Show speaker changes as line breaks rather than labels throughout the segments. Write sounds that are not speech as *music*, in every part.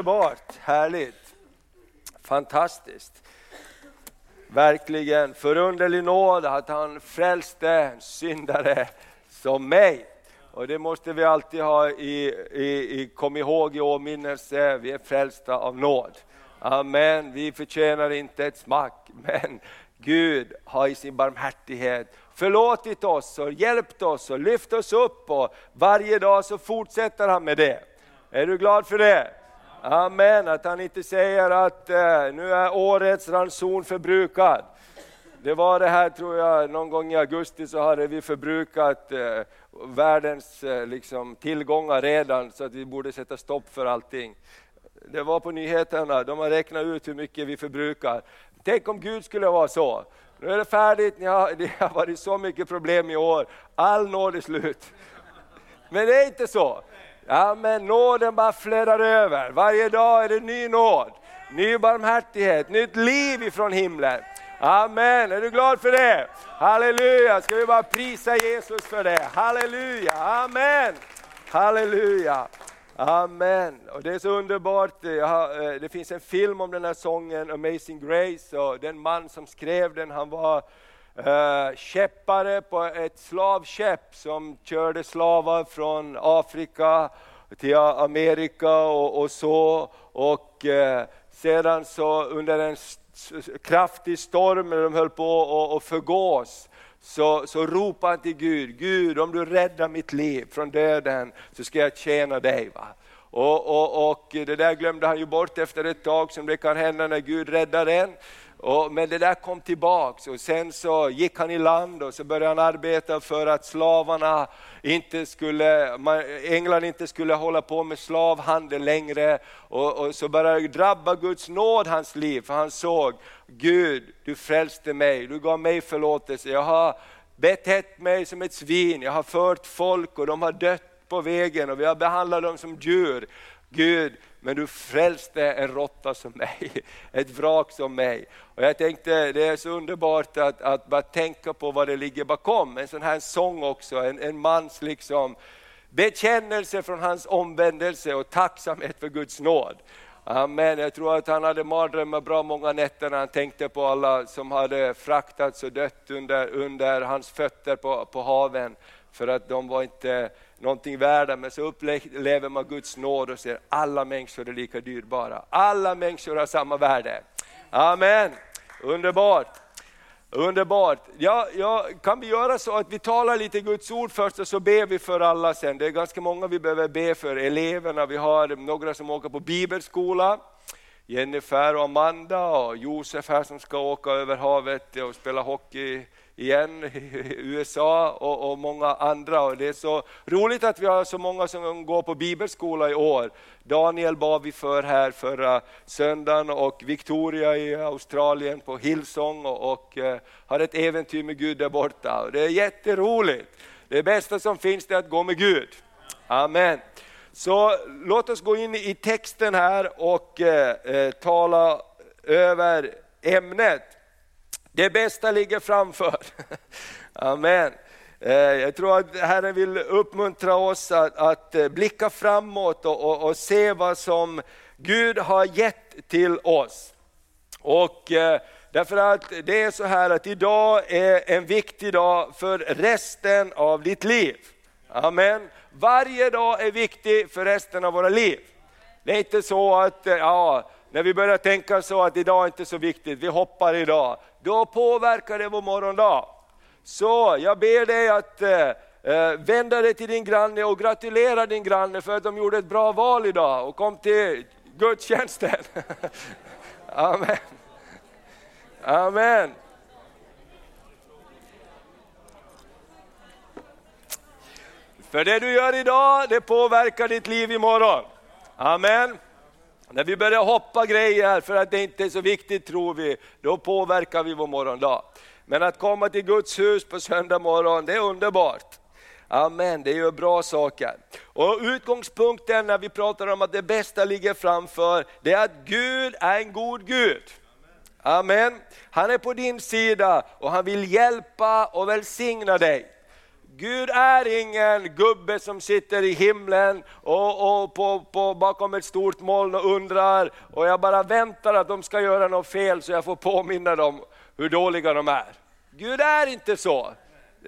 Underbart, härligt, fantastiskt. Verkligen förunderlig nåd att han frälste en syndare som mig. Och det måste vi alltid ha i, i, i kom ihåg i åminnelse, vi är frälsta av nåd. Amen, vi förtjänar inte ett smack, men Gud har i sin barmhärtighet förlåtit oss och hjälpt oss och lyft oss upp och varje dag så fortsätter han med det. Är du glad för det? Amen, att han inte säger att eh, nu är årets ranson förbrukad. Det var det här tror jag, någon gång i augusti så hade vi förbrukat eh, världens eh, liksom, tillgångar redan så att vi borde sätta stopp för allting. Det var på nyheterna, de har räknat ut hur mycket vi förbrukar. Tänk om Gud skulle vara så. Nu är det färdigt, ni har, *laughs* det har varit så mycket problem i år, all nåd är slut. Men det är inte så. Ja, men nåden bara flödar över. Varje dag är det ny nåd, ny barmhärtighet, nytt liv ifrån himlen. Amen, är du glad för det? Halleluja, ska vi bara prisa Jesus för det? Halleluja, amen, halleluja. Amen, och det är så underbart. Har, eh, det finns en film om den här sången, Amazing Grace, och den man som skrev den, han var uh, käppare på ett slavskepp som körde slavar från Afrika till Amerika och, och så. Och eh, sedan så under en kraftig storm när de höll på att förgås, så, så ropade han till Gud, Gud om du räddar mitt liv från döden så ska jag tjäna dig. Va? Och, och, och det där glömde han ju bort efter ett tag som det kan hända när Gud räddar en. Och, men det där kom tillbaks och sen så gick han i land och så började han arbeta för att slavarna inte skulle, England inte skulle hålla på med slavhandel längre. Och, och så började det drabba Guds nåd hans liv, för han såg, Gud du frälste mig, du gav mig förlåtelse. Jag har betett mig som ett svin, jag har fört folk och de har dött på vägen och vi har behandlat dem som djur. Gud, men du frälste en råtta som mig, *laughs* ett vrak som mig. Och jag tänkte det är så underbart att, att bara tänka på vad det ligger bakom, en sån här sång också, en, en mans liksom bekännelse från hans omvändelse och tacksamhet för Guds nåd. Amen. Jag tror att han hade mardrömmar bra många nätter när han tänkte på alla som hade fraktats och dött under, under hans fötter på, på haven, för att de var inte någonting värda, men så upplever man Guds nåd och ser alla människor är lika dyrbara. Alla människor har samma värde. Amen, underbart. Underbart! Ja, ja, kan vi göra så att vi talar lite Guds ord först och så ber vi för alla sen. Det är ganska många vi behöver be för, eleverna, vi har några som åker på bibelskola, Jennifer och Amanda och Josef här som ska åka över havet och spela hockey igen i USA och, och, många andra. Och det är så roligt att vi har så många som går på bibelskola i år. Daniel bad vi för här förra söndagen och Victoria i Australien på Hillsong och, och uh, har ett äventyr med Gud där borta. Och det är jätteroligt. Det bästa som finns är att gå med Gud. Amen. Så låt oss gå in i texten här och eh, eh tala över ämnet. Det bästa ligger framför. *laughs* Amen. Eh, jag tror att Herren vill uppmuntra oss att, att eh, blicka framåt och, och, och, se vad som Gud har gett till oss. Och eh, därför att det är så här att idag är en viktig dag för resten av ditt liv. Amen. Varje dag är viktig för resten av våra liv. Det är inte så att ja, när vi börjar tänka så att idag är inte så viktigt, vi hoppar idag då påverkar det vår morgondag. Så jag ber dig att eh, eh vända dig till din granne och gratulera din granne för att de gjorde ett bra val idag och kom till gudstjänsten. *laughs* Amen. Amen. För det du gör idag, det påverkar ditt liv imorgon. Amen. När vi börjar hoppa grejer för att det inte är så viktigt tror vi, då påverkar vi vår morgondag. Men att komma till Guds hus på söndag morgon, det är underbart. Amen, det gör bra saker. Och utgångspunkten när vi pratar om att det bästa ligger framför, det är att Gud är en god Gud. Amen. Han är på din sida och han vill hjälpa och välsigna dig. Gud är ingen gubbe som sitter i himlen och, och på, på, bakom ett stort moln och undrar och jag bara väntar att de ska göra något fel så jag får påminna dem hur dåliga de är. Gud är inte så.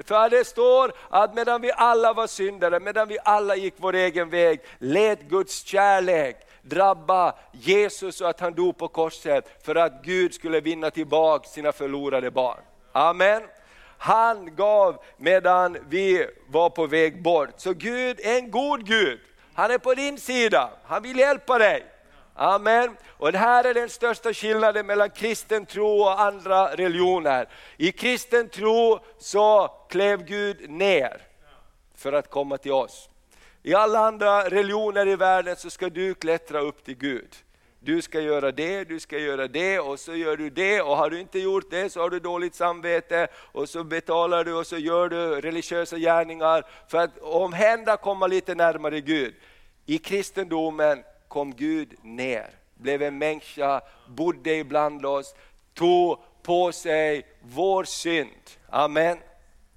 För det står att medan vi alla var syndare, medan vi alla gick vår egen väg, lät Guds kärlek drabba Jesus och att han dog på korset för att Gud skulle vinna tillbaka sina förlorade barn. Amen. Han gav medan vi var på väg bort. Så Gud är en god Gud. Han är på din sida, han vill hjälpa dig. Amen. Och det här är den största skillnaden mellan kristen tro och andra religioner. I kristen tro så klev Gud ner för att komma till oss. I alla andra religioner i världen så ska du klättra upp till Gud. Du ska göra det, du ska göra det och så gör du det och har du inte gjort det så har du dåligt samvete och så betalar du och så gör du religiösa gärningar för att omhända komma lite närmare Gud. I kristendomen kom Gud ner, blev en människa, bodde ibland oss, tog på sig vår synd. Amen.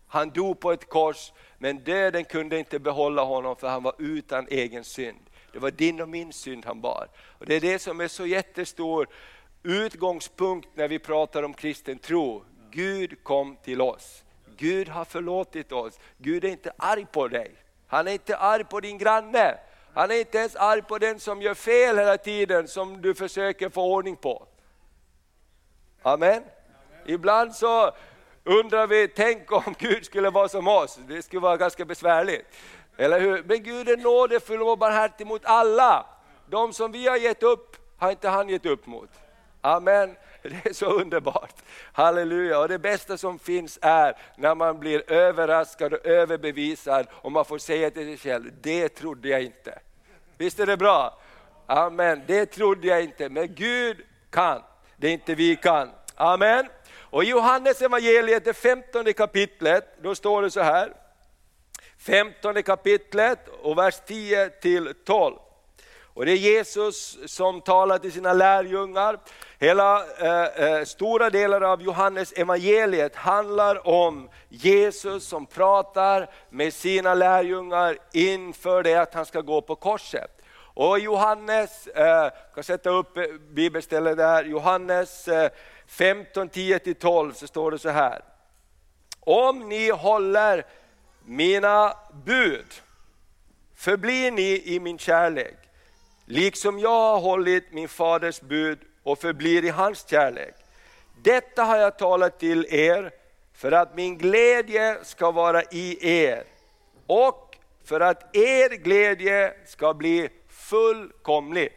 Han dog på ett kors, men döden kunde inte behålla honom för han var utan egen synd. Det var din och min synd han bar. Och Det är det som är så jättestor utgångspunkt när vi pratar om kristen tro. Gud kom till oss. Gud har förlåtit oss. Gud är inte arg på dig. Han är inte arg på din granne. Han är inte ens arg på den som gör fel hela tiden som du försöker få ordning på. Amen. Amen. Ibland så undrar vi, tänk om Gud skulle vara som oss, det skulle vara ganska besvärligt. Eller hur? Men Gud är nådefull och barmhärtig mot alla. De som vi har gett upp har inte han gett upp mot. Amen. *laughs* Det är så underbart. Halleluja. Och det bästa som finns är när man blir överraskad och överbevisad och man får säga till sig själv, det trodde jag inte. Visst är det bra? Amen. Det trodde jag inte, men Gud kan. Det är inte vi kan. Amen. Och i Johannes evangeliet, det 15 kapitlet, då står det så här. 15 kapitlet och vers 10 till 12. Och det är Jesus som talar till sina lärjungar. Hela eh, eh, stora delar av Johannes evangeliet handlar om Jesus som pratar med sina lärjungar inför det att han ska gå på korset. Och Johannes, eh, kan sätta upp bibelstället där, Johannes eh, 15, 10-12 så står det så här. Om ni håller mina bud, förblir ni i min kärlek, liksom jag har hållit min faders bud och förblir i hans kärlek. Detta har jag talat till er för att min glädje ska vara i er och för att er glädje ska bli fullkomlig.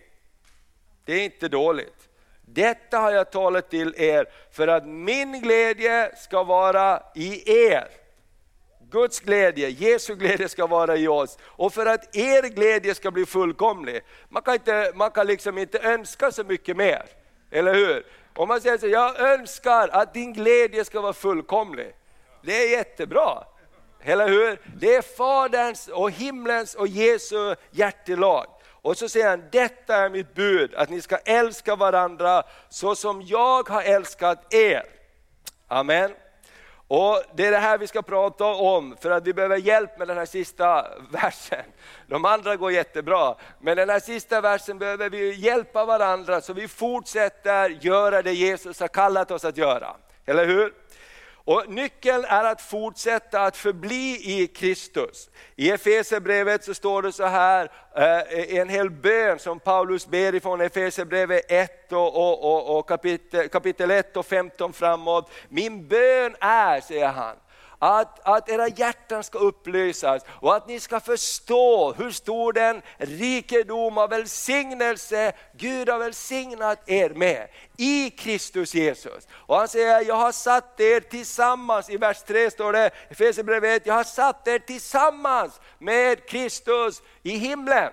Det är inte dåligt. Detta har jag talat till er för att min glädje ska vara i er. Guds glädje, Jesu glädje ska vara i oss och för att er glädje ska bli fullkomlig. Man kan, inte, man kan liksom inte önska så mycket mer, eller hur? Om man säger så, jag önskar att din glädje ska vara fullkomlig. Det är jättebra, eller hur? Det är Faderns och himlens och Jesu hjärtelag. Och så säger han, detta är mitt bud, att ni ska älska varandra så som jag har älskat er. Amen. Och Det är det här vi ska prata om, för att vi behöver hjälp med den här sista versen. De andra går jättebra, men den här sista versen behöver vi hjälpa varandra så vi fortsätter göra det Jesus har kallat oss att göra. Eller hur? Och Nyckeln är att fortsätta att förbli i Kristus. I Efesierbrevet så står det så här, eh, en hel bön som Paulus ber ifrån Efesierbrevet 1 och, och, och, och kapitel, kapitel 1 och 15 framåt. Min bön är, säger han, att, att era hjärtan ska upplysas och att ni ska förstå hur stor den rikedom av välsignelse Gud har välsignat er med i Kristus Jesus. Och han säger, jag har satt er tillsammans, i vers 3 står det, i Efesierbrevet jag har satt er tillsammans med Kristus i himlen.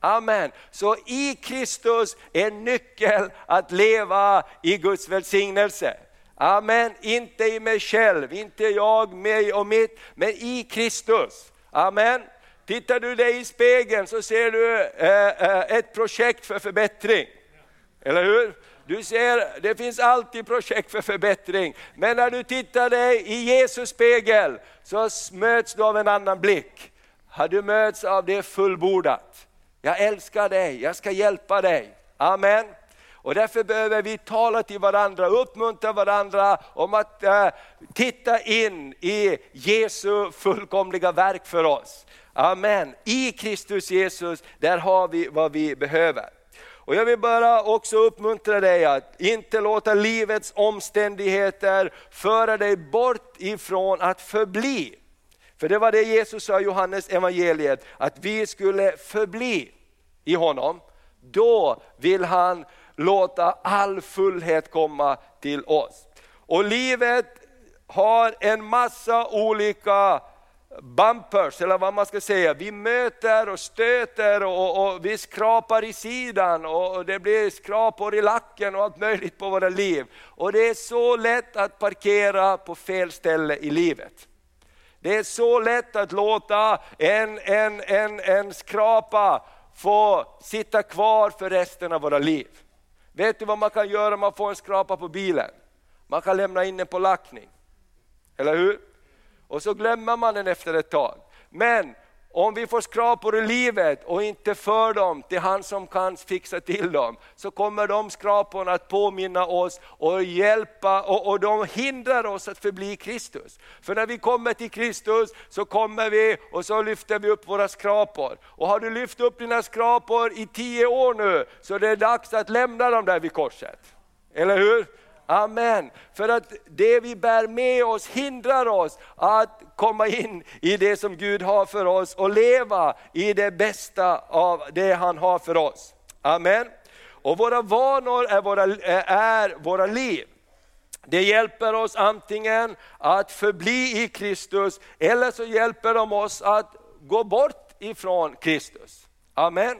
Amen. Så i Kristus är nyckeln att leva i Guds välsignelse. Amen, inte i mig själv, inte jag, mig och mitt, men i Kristus. Amen. Tittar du dig i spegeln så ser du eh, eh, ett projekt för förbättring. Eller hur? Du ser, det finns alltid projekt för förbättring. Men när du tittar dig i Jesus spegel så möts du av en annan blick. Har du möts av det fullbordat. Jag älskar dig, jag ska hjälpa dig. Amen. Och därför behöver vi tala till varandra, uppmuntra varandra om att eh, titta in i Jesu fullkomliga verk för oss. Amen. I Kristus Jesus, där har vi vad vi behöver. Och jag vill bara också uppmuntra dig att inte låta livets omständigheter föra dig bort ifrån att förbli. För det var det Jesus sa i Johannes evangeliet, att vi skulle förbli i honom. Då vill han låta all fullhet komma till oss. Och livet har en massa olika bumpers, eller vad man ska säga. Vi möter och stöter och, och, vi skrapar i sidan och det blir skrapor i lacken och allt möjligt på våra liv. Och det är så lätt att parkera på fel ställe i livet. Det är så lätt att låta en, en, en, en skrapa få sitta kvar för resten av våra liv. Vet du vad man kan göra om man får en skrapa på bilen? Man kan lämna in den på lackning. Eller hur? Och så glömmer man den efter ett tag. Men om vi får skrapor i livet och inte för dem till han som kan fixa till dem, så kommer de skraporna att påminna oss och hjälpa och, och de hindrar oss att förbli Kristus. För när vi kommer till Kristus så kommer vi och så lyfter vi upp våra skrapor. Och har du lyft upp dina skrapor i tio år nu, så är det dags att lämna dem där vid korset. Eller hur? Amen. För att det vi bär med oss hindrar oss att komma in i det som Gud har för oss och leva i det bästa av det han har för oss. Amen. Och våra vanor är våra, är våra liv. Det hjälper oss antingen att förbli i Kristus eller så hjälper de oss att gå bort ifrån Kristus. Amen.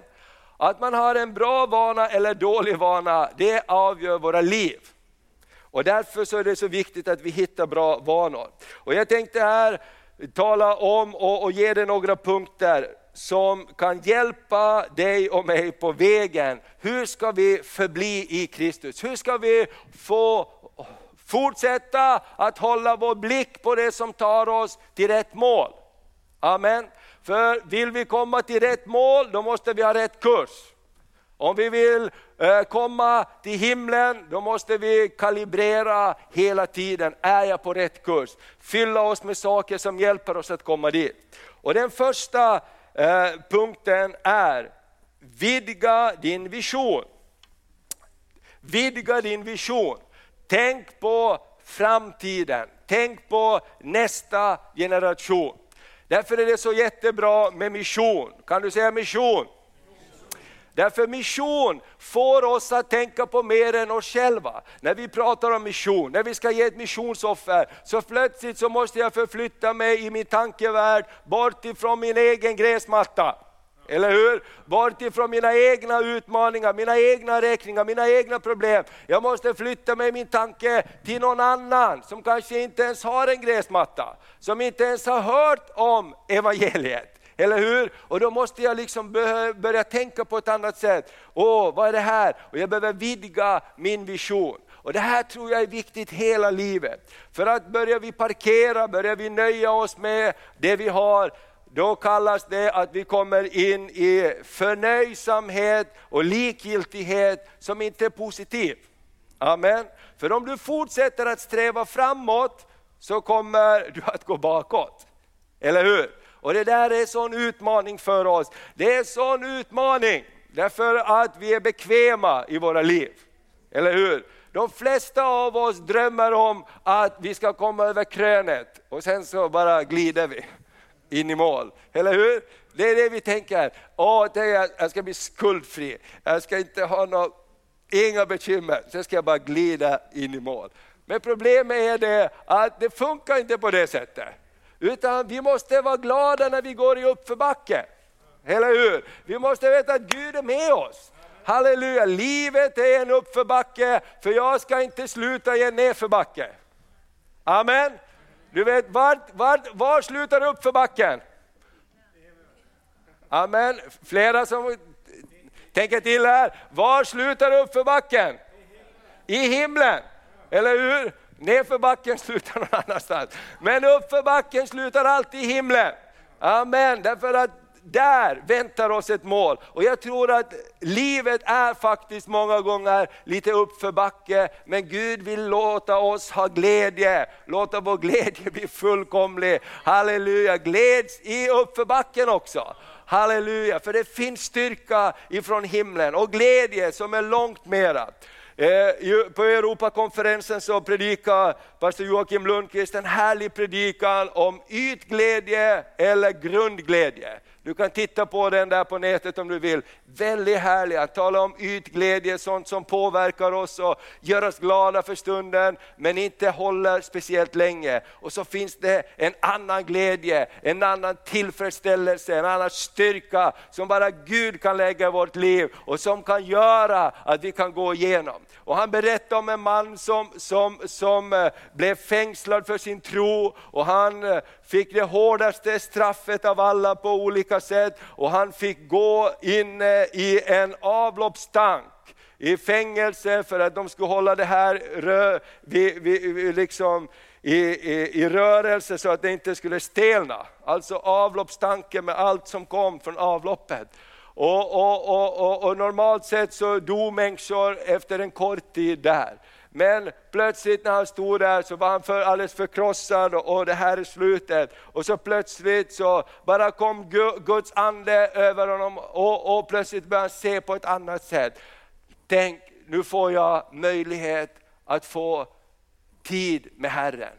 Att man har en bra vana eller dålig vana, det avgör våra liv. Och därför så är det så viktigt att vi hittar bra vanor. Och jag tänkte här tala om och, och ge dig några punkter som kan hjälpa dig och mig på vägen. Hur ska vi förbli i Kristus? Hur ska vi få fortsätta att hålla vår blick på det som tar oss till rätt mål? Amen. För vill vi komma till rätt mål, då måste vi ha rätt kurs. Om vi vill eh, komma till himlen, då måste vi kalibrera hela tiden. Är jag på rätt kurs? Fylla oss med saker som hjälper oss att komma dit. Och den första eh, punkten är, vidga din vision. Vidga din vision. Tänk på framtiden, tänk på nästa generation. Därför är det så jättebra med mission. Kan du säga mission? Därför mission får oss att tänka på mer än oss själva. När vi pratar om mission, när vi ska ge ett missionsoffer, så plötsligt så måste jag förflytta mig i min tankevärld bort ifrån min egen gräsmatta. Eller hur? Bort ifrån mina egna utmaningar, mina egna räkningar, mina egna problem. Jag måste flytta mig min tanke till någon annan som kanske inte ens har en gräsmatta, som inte ens har hört om evangeliet. Eller hur? Och då måste jag liksom börja tänka på ett annat sätt. Åh, vad är det här? Och jag behöver vidga min vision. Och Det här tror jag är viktigt hela livet. För att börjar vi parkera, börjar vi nöja oss med det vi har, då kallas det att vi kommer in i förnöjsamhet och likgiltighet som inte är positiv. Amen. För om du fortsätter att sträva framåt så kommer du att gå bakåt. Eller hur? Och det där är en sån utmaning för oss. Det är en sån utmaning därför att vi är bekväma i våra liv. Eller hur? De flesta av oss drömmer om att vi ska komma över krönet och sen så bara glider vi in i mål. Eller hur? Det är det vi tänker. Åh, jag ska bli skuldfri, jag ska inte ha några, inga bekymmer, sen ska jag bara glida in i mål. Men problemet är det att det funkar inte på det sättet. Utan vi måste vara glada när vi går i uppförbacke. Eller hur? Vi måste veta att Gud är med oss. Halleluja, livet är en uppförbacke, för jag ska inte sluta i en nedförbacke. Amen. Du vet, var, var, var slutar uppförbacken? Amen. Flera som tänker till här. Var slutar uppförbacken? I himlen, eller hur? Nerför backen slutar någon annanstans. Men uppför backen slutar alltid i himlen. Amen, därför att där väntar oss ett mål. Och jag tror att livet är faktiskt många gånger lite uppför backe, men Gud vill låta oss ha glädje, låta vår glädje bli fullkomlig. Halleluja, gläds i uppför backen också. Halleluja, för det finns styrka ifrån himlen och glädje som är långt mera. Eh, på Europakonferensen så predikade pastor Joakim Lundqvist en härlig predikan om ytglädje eller grundglädje. Du kan titta på den där på nätet om du vill. Väldigt härlig, att tala om ytglädje, sånt som påverkar oss och gör oss glada för stunden, men inte håller speciellt länge. Och så finns det en annan glädje, en annan tillfredsställelse, en annan styrka som bara Gud kan lägga i vårt liv och som kan göra att vi kan gå igenom. Och han berättar om en man som, som, som eh, blev fängslad för sin tro och han eh, fick det hårdaste straffet av alla på olika sätt och han fick gå in i en avloppstank i fängelse för att de skulle hålla det här rö, vi, vi, liksom, i, i, i, rörelse så att det inte skulle stelna. Alltså avloppstanken med allt som kom från avloppet. Och, och, och, och, normalt sett så dog människor efter en kort tid där. Men plötsligt när han stod där så var han för, alldeles förkrossad och, det här är slutet. Och så plötsligt så bara kom Guds ande över honom och, och plötsligt började han se på ett annat sätt. Tänk, nu får jag möjlighet att få tid med Herren.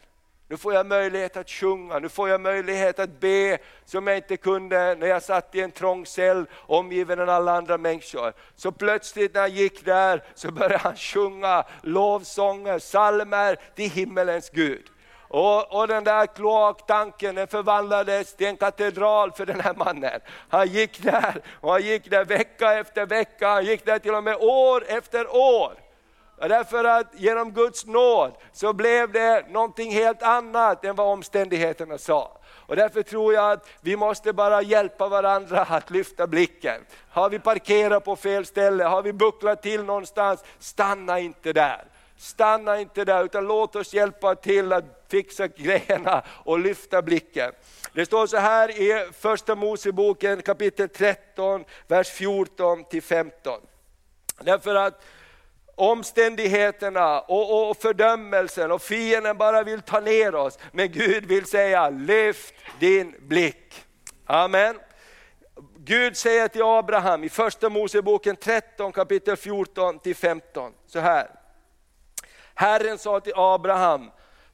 Nu får jag möjlighet att sjunga, nu får jag möjlighet att be som jag inte kunde när jag satt i en trång cell omgiven av alla andra människor. Så plötsligt när jag gick där så började han sjunga lovsånger, salmer till himmelens Gud. Och, och, den där kloaktanken den förvandlades till en katedral för den här mannen. Han gick där, och han gick där vecka efter vecka, han gick där till och med år efter år. Därför att genom Guds nåd så blev det någonting helt annat än vad omständigheterna sa. Och därför tror jag att vi måste bara hjälpa varandra att lyfta blicken. Har vi parkerat på fel ställe, har vi bucklat till någonstans, stanna inte där. Stanna inte där utan låt oss hjälpa till att fixa grejerna och lyfta blicken. Det står så här i första Moseboken kapitel 13, vers 14 till 15. Därför att omständigheterna och, och fördömelsen och fienden bara vill ta ner oss. Men Gud vill säga, lyft din blick. Amen. Gud säger till Abraham i första Moseboken 13 kapitel 14 till 15 så här. Herren sa till Abraham,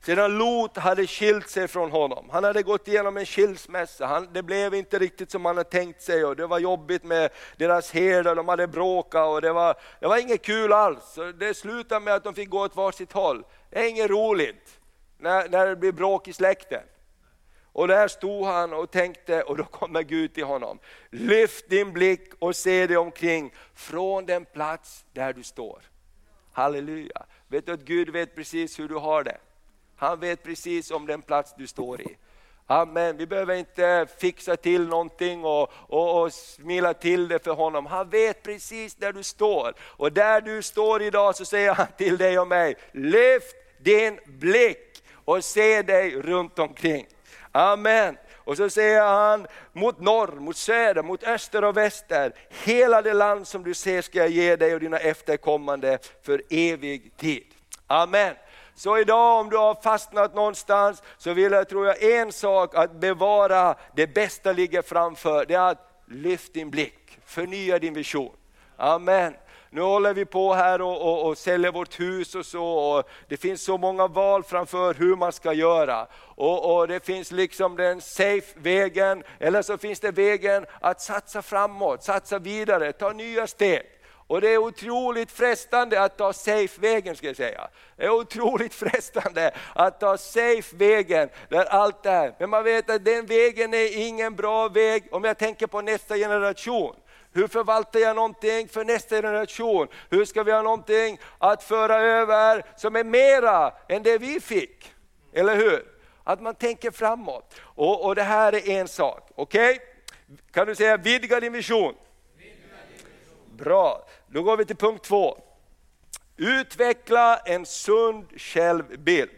sedan Lot hade skilt sig från honom, han hade gått igenom en skilsmässa, han, det blev inte riktigt som han hade tänkt sig och det var jobbigt med deras herdar, de hade bråkat och det var, det var inget kul alls. Det slutade med att de fick gå åt varsitt håll. Det är inget roligt när, när det blir bråk i släkten. Och där stod han och tänkte och då kommer Gud till honom. Lyft din blick och se dig omkring från den plats där du står. Halleluja. Vet du att Gud vet precis hur du har det? Han vet precis om den plats du står i. Amen. Vi behöver inte fixa till någonting och, och, och smila till det för honom. Han vet precis där du står. Och där du står idag så säger han till dig och mig, lyft din blick och se dig runt omkring. Amen. Och så säger han mot norr, mot söder, mot öster och väster. Hela det land som du ser ska jag ge dig och dina efterkommande för evig tid. Amen. Så idag om du har fastnat någonstans så vill jag, tror jag, en sak att bevara det bästa ligger framför. Det är att lyft din blick, förnya din vision. Amen. Nu håller vi på här och, och, och säljer vårt hus och så. Och det finns så många val framför hur man ska göra. Och, och, Det finns liksom den safe vägen, eller så finns det vägen att satsa framåt, satsa vidare, ta nya steg. Och det är otroligt frestande att ta safe-vägen ska jag säga. Det är otroligt *laughs* frestande att ta safe-vägen där allt är. Men man vet att den vägen är ingen bra väg om jag tänker på nästa generation. Hur förvaltar jag någonting för nästa generation? Hur ska vi ha någonting att föra över som är mera än det vi fick? Eller hur? Att man tänker framåt. Och, och det här är en sak, okej? Okay? Kan du säga vidga din vision? Bra, då går vi till punkt två. Utveckla en sund självbild.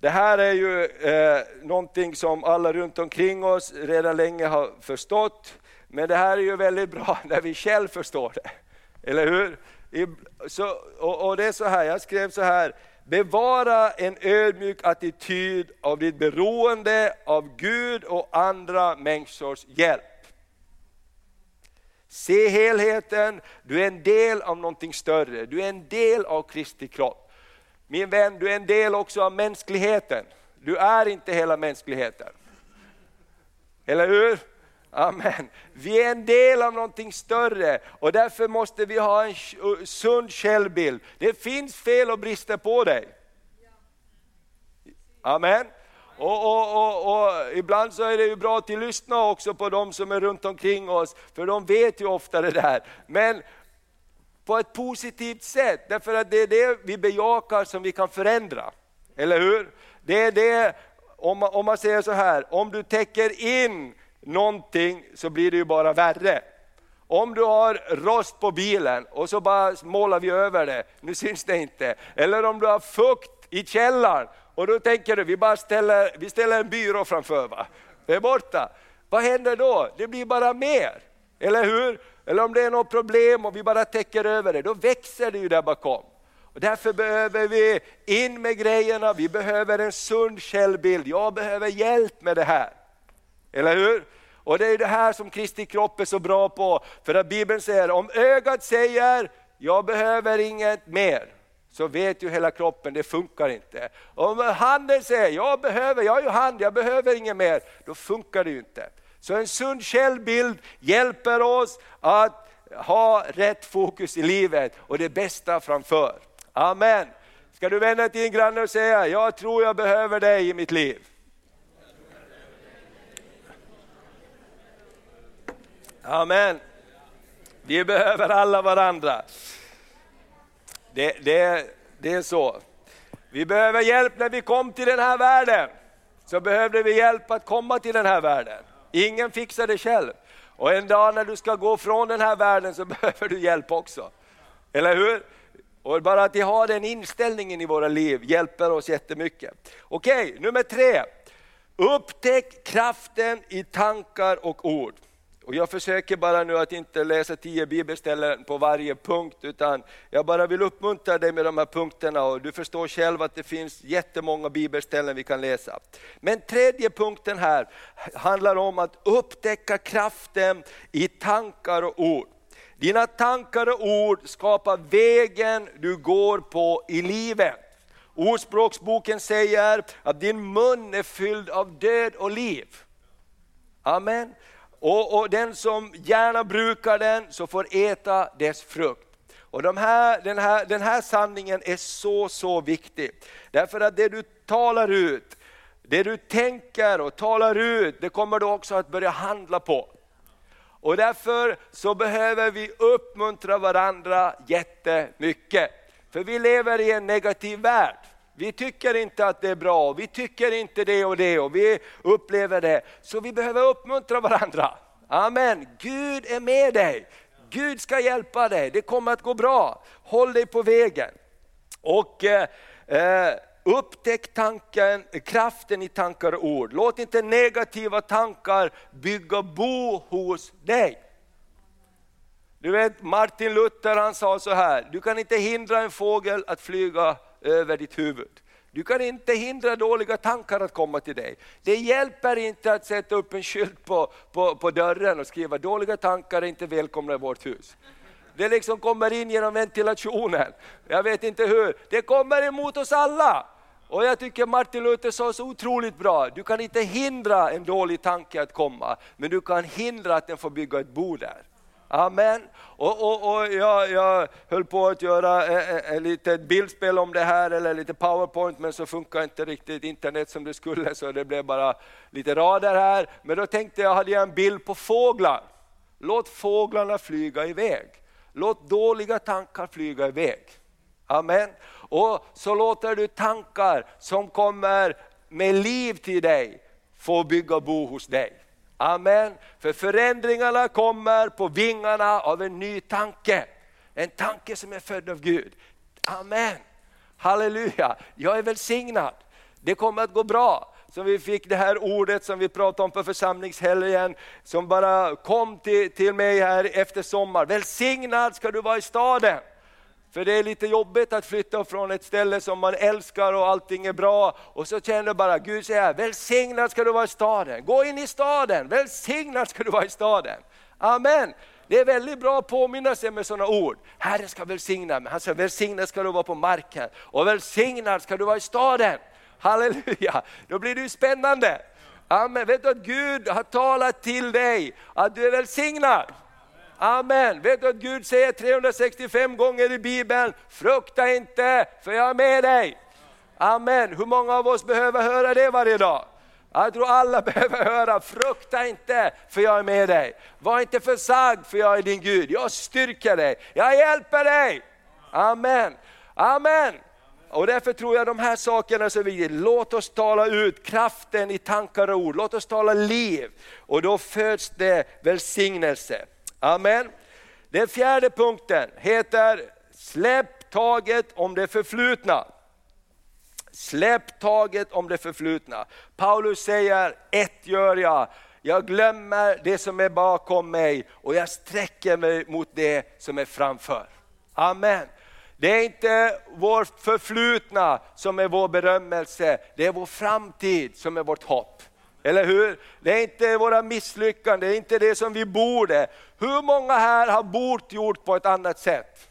Det här är ju eh, någonting som alla runt omkring oss redan länge har förstått. Men det här är ju väldigt bra *laughs* när vi själv förstår det. Eller hur? Så, och, och det är så här, jag skrev så här, bevara en ödmjuk attityd av ditt beroende av Gud och andra människors hjälp. Se helheten, du är en del av någonting större, du är en del av Kristi kropp. Min vän, du är en del också av mänskligheten. Du är inte hela mänskligheten. Eller hur? Amen. Vi är en del av någonting större och därför måste vi ha en sund självbild. Det finns fel och brister på dig. Amen. Och, och, och, och, Ibland så är det ju bra att lyssna också på de som är runt omkring oss, för de vet ju ofta det där. Men på ett positivt sätt, därför att det är det vi bejakar som vi kan förändra. Eller hur? Det är det, om man, om man säger så här, om du täcker in någonting så blir det ju bara värre. Om du har rost på bilen och så bara målar vi över det, nu syns det inte. Eller om du har fukt i källaren och då tänker du, vi bara ställer, vi ställer en byrå framför, va? det är borta. Vad händer då? Det blir bara mer, eller hur? Eller om det är något problem och vi bara täcker över det, då växer det ju där bakom. Och därför behöver vi in med grejerna, vi behöver en sund källbild. Jag behöver hjälp med det här. Eller hur? Och det är det här som Kristi kropp är så bra på. För att Bibeln säger, om ögat säger, jag behöver inget mer, så vet ju hela kroppen, det funkar inte. Om handen säger, jag behöver, jag har ju hand, jag behöver inget mer, då funkar det ju inte. Så en sund källbild hjälper oss att ha rätt fokus i livet och det bästa framför. Amen. Ska du vända till din granne och säga, jag tror jag behöver dig i mitt liv. Amen. Vi behöver alla varandra. Det, det, det är så. Vi behöver hjälp när vi kom till den här världen. Så behövde vi hjälp att komma till den här världen. Ingen fixar det själv. Och en dag när du ska gå från den här världen så *laughs* behöver du hjälp också. Eller hur? Och bara att vi har den inställningen i våra liv hjälper oss jättemycket. Okej, nummer tre. Upptäck kraften i tankar och ord. Och jag försöker bara nu att inte läsa tio bibelställen på varje punkt, utan jag bara vill uppmuntra dig med de här punkterna och du förstår själv att det finns jättemånga bibelställen vi kan läsa. Men tredje punkten här handlar om att upptäcka kraften i tankar och ord. Dina tankar och ord skapar vägen du går på i livet. Ordspråksboken säger att din mun är fylld av död och liv. Amen. Och, och, den som gärna brukar den så får äta dess frukt. Och de här, den, här, den här sanningen är så, så viktig. Därför att det du talar ut, det du tänker och talar ut, det kommer du också att börja handla på. Och därför så behöver vi uppmuntra varandra jättemycket. För vi lever i en negativ värld. Vi tycker inte att det är bra, vi tycker inte det och det och vi upplever det. Så vi behöver uppmuntra varandra. Amen, Gud är med dig. Gud ska hjälpa dig, det kommer att gå bra. Håll dig på vägen. Och eh, eh upptäck tanken, kraften i tankar och ord. Låt inte negativa tankar bygga bo hos dig. Du vet Martin Luther han sa så här, du kan inte hindra en fågel att flyga över ditt huvud. Du kan inte hindra dåliga tankar att komma till dig. Det hjälper inte att sätta upp en skylt på, på, på dörren och skriva dåliga tankar är inte välkomna i vårt hus. Det liksom kommer in genom ventilationen. Jag vet inte hur. Det kommer emot oss alla. Och jag tycker Martin Luther sa så otroligt bra, du kan inte hindra en dålig tanke att komma, men du kan hindra att den får bygga ett bo där. Amen. Och, och, och jag, jag höll på att göra eh, eh, ett litet bildspel om det här, eller lite powerpoint, men så funkar inte riktigt internet som det skulle, så det blev bara lite rader här. Men då tänkte jag, hade jag en bild på fåglar. Låt fåglarna flyga iväg. Låt dåliga tankar flyga iväg. Amen. Och så låter du tankar som kommer med liv till dig få bygga bo hos dig. Amen. För förändringarna kommer på vingarna av en ny tanke. En tanke som är född av Gud. Amen. Halleluja, jag är välsignad. Det kommer att gå bra. Så vi fick det här ordet som vi pratade om på församlingshelgen, som bara kom till, till mig här efter sommar. Välsignad ska du vara i staden. För det är lite jobbigt att flytta från ett ställe som man älskar och allting är bra. Och så känner du bara, Gud säger, välsignad ska du vara i staden. Gå in i staden, välsignad ska du vara i staden. Amen. Det är väldigt bra att påminna sig med sådana ord. Herren ska välsigna mig, han säger välsignad ska du vara på marken och välsignad ska du vara i staden. Halleluja, då blir det ju spännande. Amen. Vet du att Gud har talat till dig att du är välsignad? Amen. Vet du att Gud säger 365 gånger i Bibeln, frukta inte för jag är med dig. Amen. Hur många av oss behöver höra det varje dag? Jag tror alla *laughs* behöver höra, frukta inte för jag är med dig. Var inte försagd för jag är din Gud. Jag styrker dig, jag hjälper dig. Amen. Amen. Och därför tror jag de här sakerna är så viktiga. Låt oss tala ut kraften i tankar och ord, låt oss tala liv. Och då föds det välsignelse. Amen. Den fjärde punkten heter släpp taget om det förflutna. Släpp taget om det förflutna. Paulus säger, ett gör jag, jag glömmer det som är bakom mig och jag sträcker mig mot det som är framför. Amen. Det är inte vårt förflutna som är vår berömmelse, det är vår framtid som är vårt hopp. Eller hur? Det är inte våra misslyckanden, det är inte det som vi borde. Hur många här har bort gjort på ett annat sätt?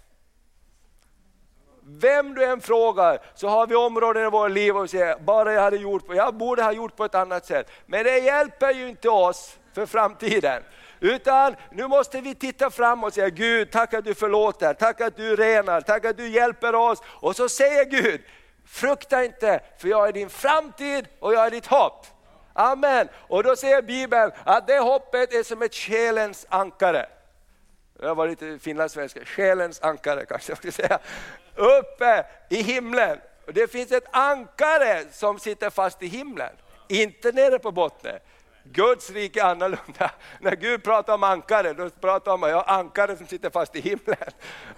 Vem du än frågar så har vi områden i våra liv och säger, bara jag hade gjort, jag borde ha gjort på ett annat sätt. Men det hjälper ju inte oss för framtiden. Utan nu måste vi titta fram och säga Gud, tack att du förlåter, tack att du renar, tack att du hjälper oss. Och så säger Gud, frukta inte för jag är din framtid och jag är ditt hopp. Amen. Och då säger Bibeln att det hoppet är som ett själens ankare. Jag var lite finlandssvenska, själens ankare kanske jag skulle säga. Uppe i himlen. Det finns ett ankare som sitter fast i himlen, inte nere på botten. Guds rike är annorlunda. När Gud pratar om ankare, då pratar han om ankare som sitter fast i himlen.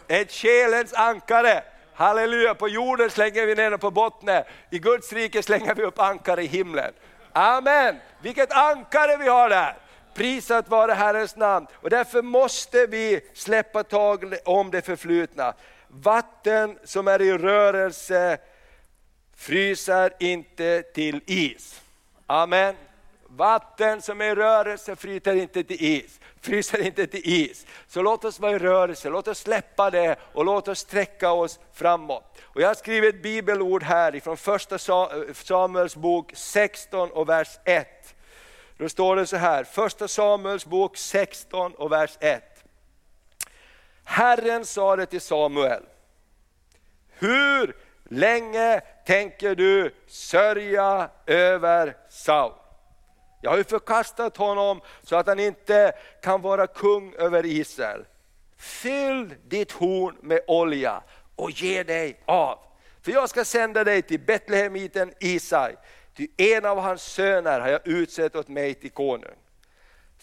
Ett själens ankare. Halleluja, på jorden slänger vi ner den på botten, i Guds rike slänger vi upp ankare i himlen. Amen, vilket ankare vi har där! Prisat vare Herrens namn. Och därför måste vi släppa tag om det förflutna. Vatten som är i rörelse fryser inte till is. Amen. Vatten som är i rörelse fryser inte till is. Fryser inte till is. Så låt oss vara i rörelse, låt oss släppa det och låt oss sträcka oss framåt. Och jag har skrivit ett bibelord här ifrån första eh, Samuels bok 16 och vers 1. Då står det så här, första Samuels bok 16 och vers 1. Herren sa det till Samuel, hur länge tänker du sörja över Saul? Jag har ju förkastat honom så att han inte kan vara kung över Israel. Fyll ditt horn med olja och ge dig av. För jag ska sända dig till Betlehemiten Isai, ty en av hans söner har jag utsett åt mig till konung.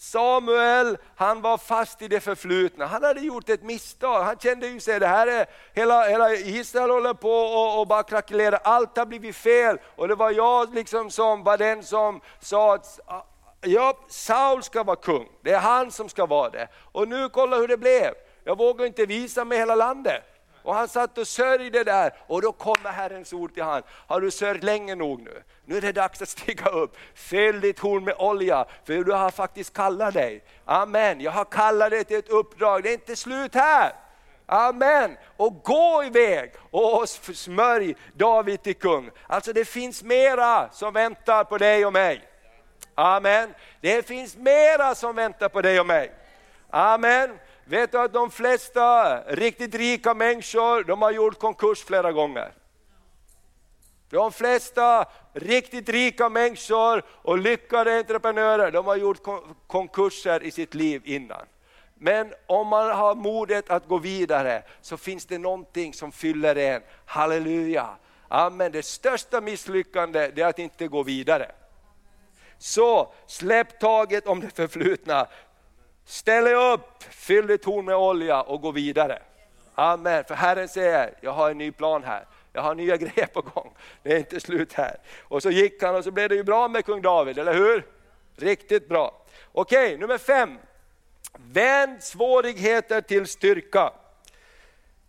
Samuel, han var fast i det förflutna, han hade gjort ett misstag. Han kände ju sig, det här är, hela, hela Israel håller på och, och bara krackelerar, allt har blivit fel. Och det var jag liksom som var den som sa att ja, Saul ska vara kung, det är han som ska vara det. Och nu kolla hur det blev, jag vågar inte visa mig hela landet. Och han satt och sörjde där och då kommer Herrens ord till honom. Har du sörjt länge nog nu? Nu är det dags att stiga upp. Fyll ditt horn med olja, för du har faktiskt kallat dig. Amen, jag har kallat dig till ett uppdrag, det är inte slut här. Amen. Och gå iväg och smörj David till kung. Alltså det finns mera som väntar på dig och mig. Amen. Det finns mera som väntar på dig och mig. Amen. Vet du att de flesta riktigt rika människor, de har gjort konkurs flera gånger. De flesta riktigt rika människor och lyckade entreprenörer, de har gjort konkurser i sitt liv innan. Men om man har modet att gå vidare så finns det någonting som fyller en. Halleluja! Amen. Det största misslyckandet är att inte gå vidare. Så släpp taget om det förflutna. Ställ dig upp, fyll ditt horn med olja och gå vidare. Amen, för Herren säger, jag har en ny plan här. Jag har nya *laughs* grejer på gång. Det är inte slut här. Och så gick han och så blev det ju bra med kung David, eller hur? Riktigt bra. Okej, nummer fem. Vänd svårigheter till styrka.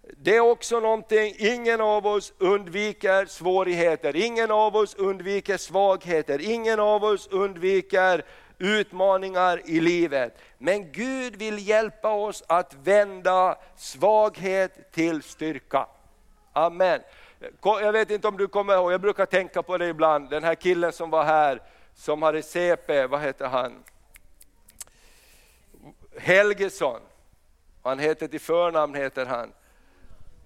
Det är också någonting, ingen av oss undviker svårigheter, ingen av oss undviker svagheter, ingen av oss undviker utmaningar i livet. Men Gud vill hjälpa oss att vända svaghet till styrka. Amen. Jag vet inte om du kommer ihåg, jag brukar tänka på det ibland, den här killen som var här, som hade CP, vad heter han? Helgesson. Han heter till förnamn heter han.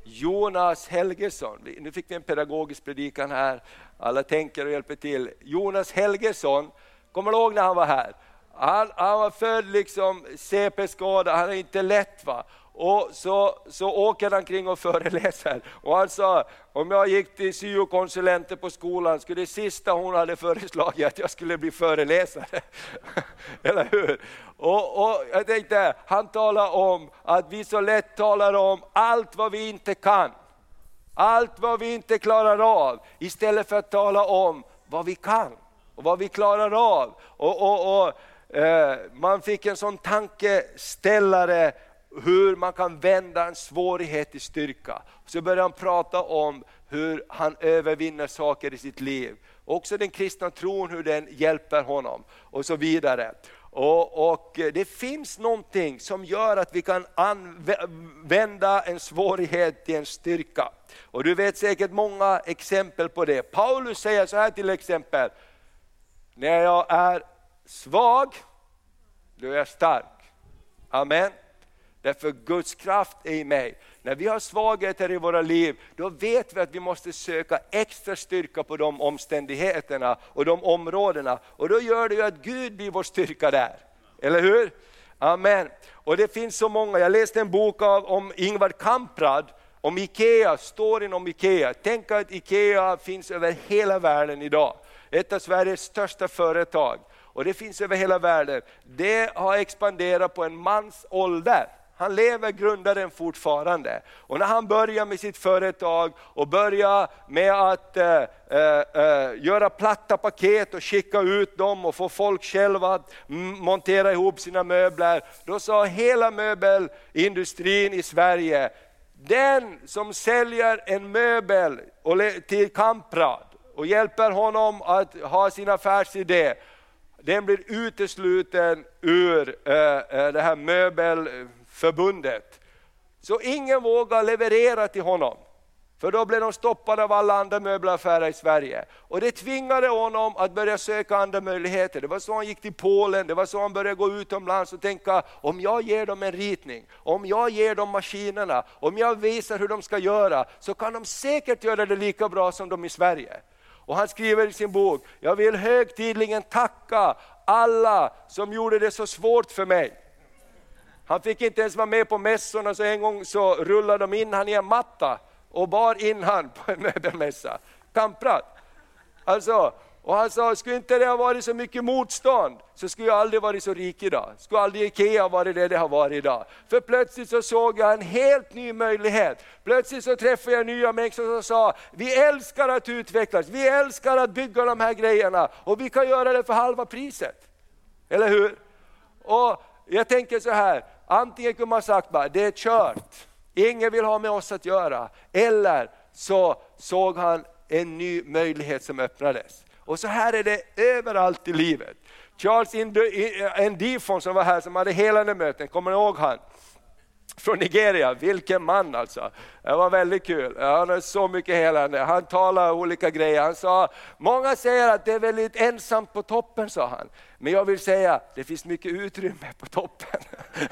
Jonas Helgesson. Nu fick vi en pedagogisk predikan här, alla tänker och hjälper till. Jonas Helgesson, kommer du ihåg när han var här? Han, han var född liksom CP-skadad, han är inte lätt. Va? Och så, så åker han kring och *laughs* föreläser. Och han sa, om jag gick till syokonsulenten på skolan skulle det sista hon hade föreslagit att jag skulle bli föreläsare. *laughs* Eller hur? Och, och jag tänkte, han talar om att vi så lätt talar om allt vad vi inte kan. Allt vad vi inte klarar av, istället för att tala om vad vi kan och vad vi klarar av. Och, och, och eh, Man fick en sån tankeställare hur man kan vända en svårighet till styrka. Så började han prata om hur han övervinner saker i sitt liv. Också den kristna tron, hur den hjälper honom och så vidare. Och, och, eh, Det finns någonting som gör att vi kan använda en svårighet till en styrka. Och Du vet säkert många exempel på det. Paulus säger så här till exempel, när jag är svag, då är jag stark. Amen. Därför Guds kraft är i mig. När vi har svagheter i våra liv, då vet vi att vi måste söka extra styrka på de omständigheterna och de områdena. Och då gör det ju att Gud blir vår styrka där. Eller hur? Amen. Och det finns så många, jag läste en bok av, om Ingvar Kamprad, om IKEA, storyn om IKEA. Tänk att IKEA finns över hela världen idag. Ett av Sveriges största företag. Och det finns över hela världen. Det har expanderat på en mans ålder. Han lever, grundaren fortfarande. Och när han börjar med sitt företag och börjar med att eh, eh, eh göra platta paket och skicka ut dem och få folk själva att montera ihop sina möbler, då sa hela möbelindustrin i Sverige, den som säljer en möbel till Kamprad och hjälper honom att ha sin affärsidé, den blir utesluten ur eh, eh, det här möbelförbundet. Så ingen vågar leverera till honom. För då blev de stoppade av alla andra möbelaffärer i Sverige. Och det tvingade honom att börja söka andra möjligheter. Det var så han gick till Polen, det var så han började gå utomlands och tänka, om jag ger dem en ritning, om jag ger dem maskinerna, om jag visar hur de ska göra, så kan de säkert göra det lika bra som de i Sverige. Och han skriver i sin bok, jag vill högtidligen tacka alla som gjorde det så svårt för mig. Han fick inte ens vara med på mässorna, så en gång så rullade de in han i en matta och bar in han på en möbelmässa. Kamprat. Alltså, och han sa, skulle inte det ha varit så mycket motstånd, så skulle jag aldrig varit så rik idag. Skulle aldrig IKEA varit det det har varit idag. För plötsligt så såg jag en helt ny möjlighet. Plötsligt så träffade jag nya människor som sa, vi älskar att utvecklas, vi älskar att bygga de här grejerna och vi kan göra det för halva priset. Eller hur? Och jag tänker så här, Antingen kunde man sagt bara, det är kört, ingen vill ha med oss att göra. Eller så såg han en ny möjlighet som öppnades. Och så här är det överallt i livet. Charles eh, Ndifon som var här, som hade helande möten, kommer ni ihåg han? Från Nigeria, vilken man alltså. Det var väldigt kul, han har så mycket helande. Han talade olika grejer. Han sa, många säger att det är väldigt ensamt på toppen, sa han. Men jag vill säga, det finns mycket utrymme på toppen. *laughs*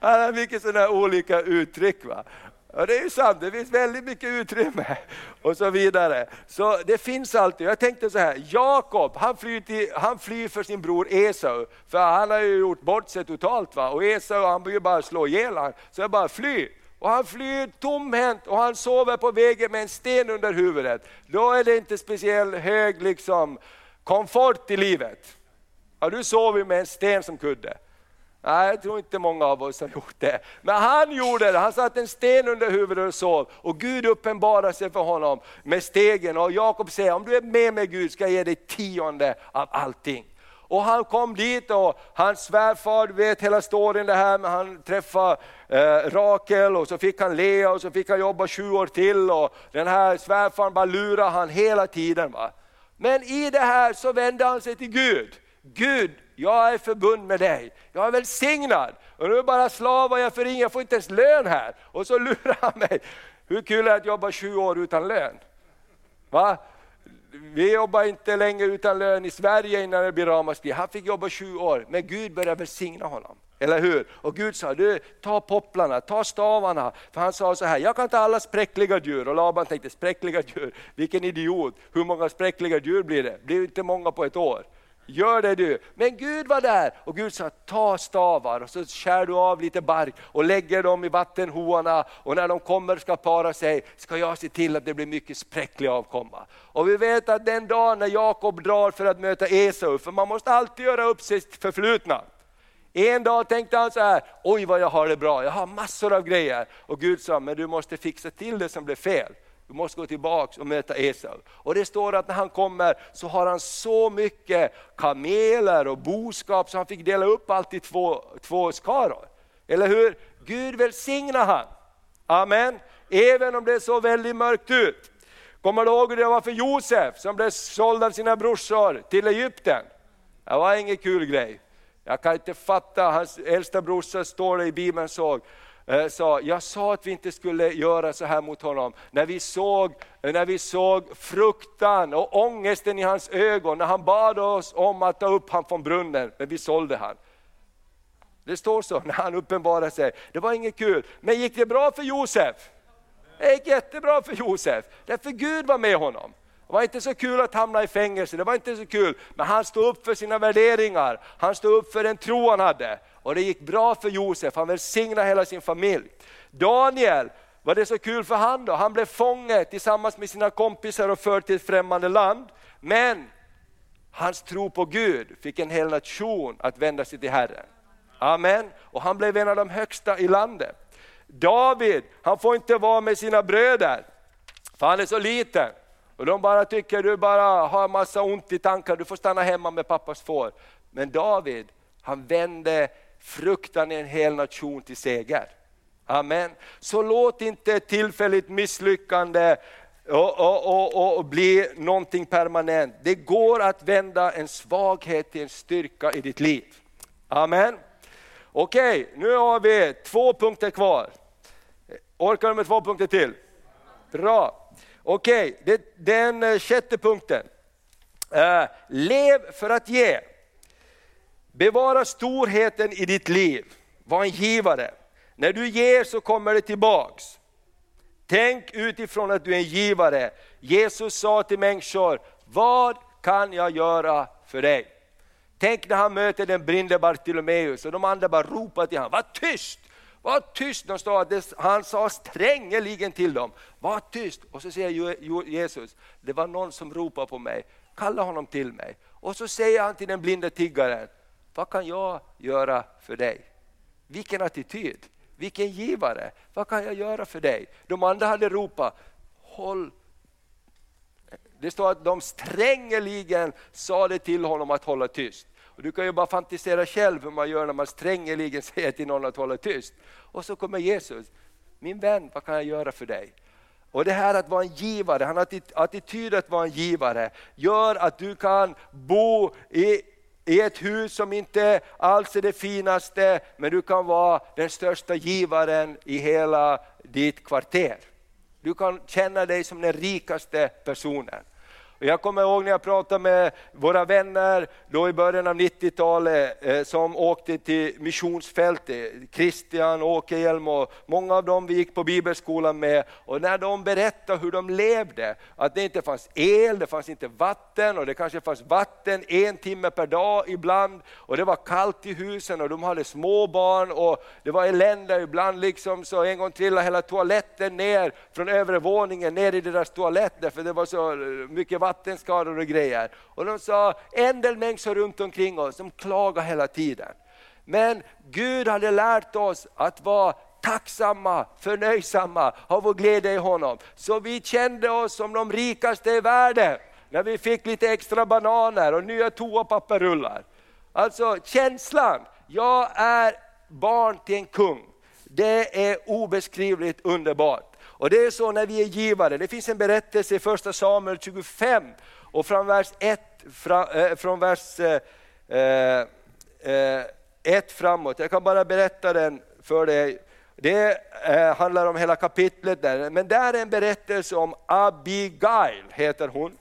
Han har mycket sådana olika uttryck. Va? Ja, det är ju sant, det finns väldigt mycket utrymme och så vidare. Så det finns alltid. Jag tänkte så här, Jakob han flyr, till, han flyr för sin bror Esau, för han har ju gjort bort sig totalt. Va? Och Esau han vill ju bara slå ihjäl honom, så jag bara fly. Och han flyr tomhänt och han sover på vägen med en sten under huvudet. Då är det inte speciellt hög liksom, komfort i livet. Har du sovit med en sten som kudde? Nej, jag tror inte många av oss har gjort det. Men han gjorde det, han satte en sten under huvudet och sov. Och Gud uppenbarade sig för honom med stegen. Och Jakob säger, om du är med mig Gud ska jag ge dig tionde av allting. Och han kom dit och hans svärfar, du vet hela storyn det här med han träffade eh, Rakel och så fick han Lea och så fick han jobba sju år till och den här svärfaren bara lurade han hela tiden. Va? Men i det här så vände han sig till Gud. Gud, jag är förbund med dig, jag är välsignad. Och nu är bara slavar jag för ingen, jag får inte ens lön här. Och så lurar han mig. Hur kul är det att jobba sju år utan lön? Va? Vi jobbar inte längre utan lön i Sverige innan det blir ramaskri. Han fick jobba sju år, men Gud började välsigna honom. Eller hur? Och Gud sa, du ta popplarna, ta stavarna. För han sa så här, jag kan ta alla spräckliga djur. Och Laban tänkte, spräckliga djur, vilken idiot. Hur många spräckliga djur blir det? Det blir inte många på ett år. Gör det du. Men Gud var där och Gud sa, ta stavar och så skär du av lite bark och lägger dem i vattenhoarna och när de kommer ska para sig ska jag se till att det blir mycket spräcklig avkomma. Och vi vet att den dagen när Jakob drar för att möta Esau, för man måste alltid göra upp sitt förflutna. En dag tänkte han så här, oj vad jag har det bra, jag har massor av grejer. Och Gud sa, men du måste fixa till det som blev fel. Du måste gå tillbaka och möta Esau. Och det står att när han kommer så har han så mycket kameler och boskap så han fick dela upp allt i två, två skaror. Eller hur? Gud välsignar han. Amen. Även om det såg väldigt mörkt ut. Kommer du ihåg hur det var för Josef som blev såld av sina brorsor till Egypten? Det var ingen kul grej. Jag kan inte fatta, hans äldsta brorsa står det i Bibeln såg, Eh, sa, jag sa att vi inte skulle göra så här mot honom. När vi såg, när vi såg fruktan och ångesten i hans ögon, när han bad oss om att ta upp honom från brunnen, men vi sålde han. Det står så när han uppenbarade sig. Det var inget kul. Men gick det bra för Josef? Det gick jättebra för Josef, därför Gud var med honom. Det var inte så kul att hamna i fängelse, det var inte så kul, men han stod upp för sina värderingar, han stod upp för den tro han hade. Och det gick bra för Josef, han välsignade hela sin familj. Daniel, var det så kul för han då? Han blev fånge tillsammans med sina kompisar och förd till ett främmande land. Men hans tro på Gud fick en hel nation att vända sig till Herren. Amen. Och han blev en av de högsta i landet. David, han får inte vara med sina bröder, för han är så liten. Och de bara tycker du bara har massa ont i tankar, du får stanna hemma med pappas får. Men David, han vände fruktan en hel nation till seger. Amen. Så låt inte ett tillfälligt misslyckande och, och, och, och, bli någonting permanent. Det går att vända en svaghet till en styrka i ditt liv. Amen. Okej, nu har vi två punkter kvar. Orkar du med två punkter till? Bra. Okej, den eh, sjätte punkten. Uh, lev för att ge. Bevara storheten i ditt liv, var en givare. När du ger så kommer det tillbaks. Tänk utifrån att du är en givare. Jesus sa till människor, vad kan jag göra för dig? Tänk när han möter den blinde Bartolomeus och de andra bara ropar till honom, var tyst! Var tyst! De sa, han sa strängeligen till dem, var tyst! Och så säger Jesus, det var någon som ropade på mig, kalla honom till mig. Och så säger han till den blinde tiggaren, vad kan jag göra för dig? Vilken attityd, vilken givare, vad kan jag göra för dig? De andra hade ropat, håll det står att de strängeligen sa det till honom att hålla tyst. Och du kan ju bara fantisera själv hur man gör när man strängeligen *laughs* säger till någon att hålla tyst. Och så kommer Jesus, min vän vad kan jag göra för dig? Och det här att vara en givare, han har attityd att vara en givare, gör att du kan bo i i ett hus som inte alls är det finaste, men du kan vara den största givaren i hela ditt kvarter. Du kan känna dig som den rikaste personen. Jag kommer ihåg när jag pratade med våra vänner då i början av 90-talet eh, som åkte till missionsfältet, Christian, Åke och många av dem vi gick på bibelskolan med. Och när de berättade hur de levde, att det inte fanns el, det fanns inte vatten och det kanske fanns vatten en timme per dag ibland. Och det var kallt i husen och de hade små barn och det var elände ibland liksom så en gång trillade hela toaletten ner från övre våningen ner i deras toalett därför det var så eh, mycket vatten vattenskador och grejer. Och de sa, en del människor runt omkring oss, de klagar hela tiden. Men Gud hade lärt oss att vara tacksamma, förnöjsamma, ha vår glädje i honom. Så vi kände oss som de rikaste i världen när vi fick lite extra bananer och nya toapapperrullar. Alltså känslan, jag är barn till en kung. Det är obeskrivligt underbart. Och det är så när vi är givare, det finns en berättelse i första Samuel 25 och från vers 1, eh, från vers eh, eh, eh 1 framåt. Jag kan bara berätta den för dig. Det eh, handlar om hela kapitlet där, men där är en berättelse om Abigail, heter hon.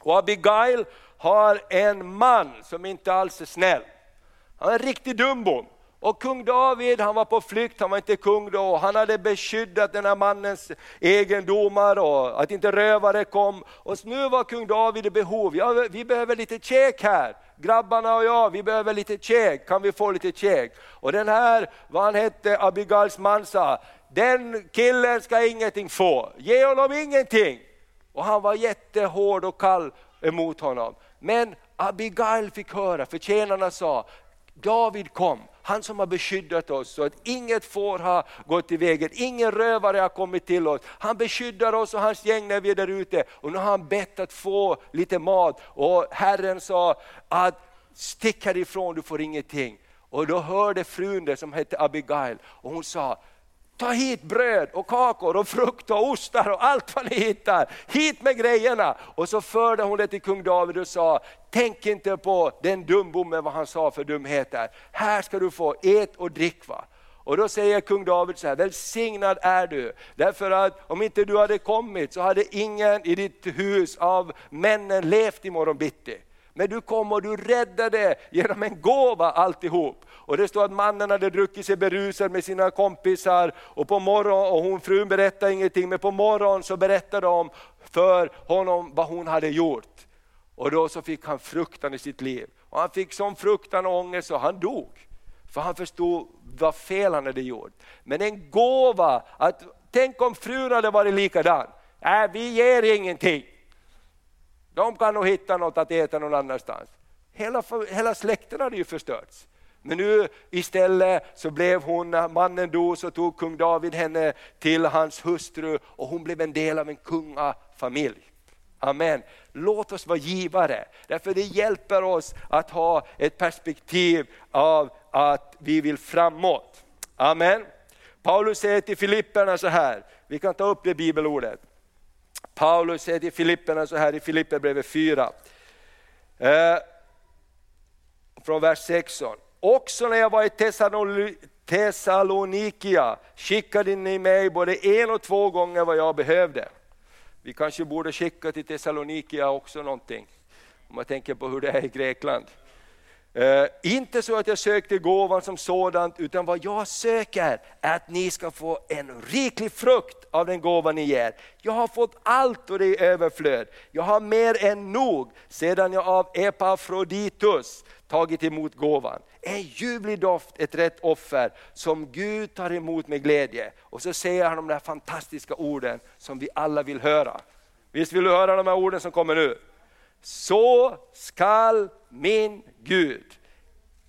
Och Abigail har en man som inte alls är snäll. Han är en riktig dumbom. Och kung David han var på flykt, han var inte kung då, han hade beskyddat den här mannens egendomar och att inte rövare kom. Och nu var kung David i behov, ja, vi behöver lite käk här. Grabbarna och jag, vi behöver lite käk, kan vi få lite käk? Och den här, vad han hette, Abigals man sa, den killen ska ingenting få, ge honom ingenting. Och han var jättehård och kall emot honom. Men Abigail fick höra, för tjänarna sa, David kom, han som har beskyddat oss så att inget får ha gått i vägen, ingen rövare har kommit till oss. Han beskyddar oss och hans gäng när vi är där ute och nu har han bett att få lite mat och Herren sa att stick härifrån, du får ingenting. Och då hörde frun det som hette Abigail och hon sa, ta hit bröd och kakor och frukt och ostar och allt vad ni hittar. Hit med grejerna! Och så förde hon det till kung David och sa, tänk inte på den dumbommen vad han sa för dumheter. Här ska du få, ät och drick. Va? Och då säger kung David så här, välsignad är du. Därför att om inte du hade kommit så hade ingen i ditt hus av männen levt imorgon bitti. Men du kom och du räddade genom en gåva alltihop. Och det står att mannen hade druckit sig berusad med sina kompisar och på morgon, och hon frun berättade ingenting, men på morgonen så berättade de för honom vad hon hade gjort. Och då så fick han fruktan i sitt liv. Och han fick sån fruktan och ångest så han dog. För han förstod vad fel han hade gjort. Men en gåva, att, tänk om frun hade varit likadan. Nej, äh, vi ger ingenting. De kan nog hitta något att äta någon annanstans. Hela, hela släkten hade ju förstörts. Men nu istället så blev hon, när mannen dog så tog kung David henne till hans hustru och hon blev en del av en kungafamilj. Amen. Låt oss vara givare, därför det hjälper oss att ha ett perspektiv av att vi vill framåt. Amen. Paulus säger till Filipperna så här, vi kan ta upp det bibelordet. Paulus säger till Filipperna så här i Filipperbrevet 4. Eh, från vers 16. Också när jag var i Thessalonikia skickade ni mig både en och två gånger vad jag behövde. Vi kanske borde skicka till Thessalonikia också någonting, om man tänker på hur det är i Grekland. Eh, inte så att jag sökte gåvan som sådant, utan vad jag söker är att ni ska få en riklig frukt av den gåvan ni ger. Jag har fått allt och det är överflöd. Jag har mer än nog sedan jag av Epafroditus tagit emot gåvan. En ljuvlig doft, ett rätt offer som Gud tar emot med glädje. Och så säger han de där fantastiska orden som vi alla vill höra. Visst vill du höra de här orden som kommer nu? Så skall min Gud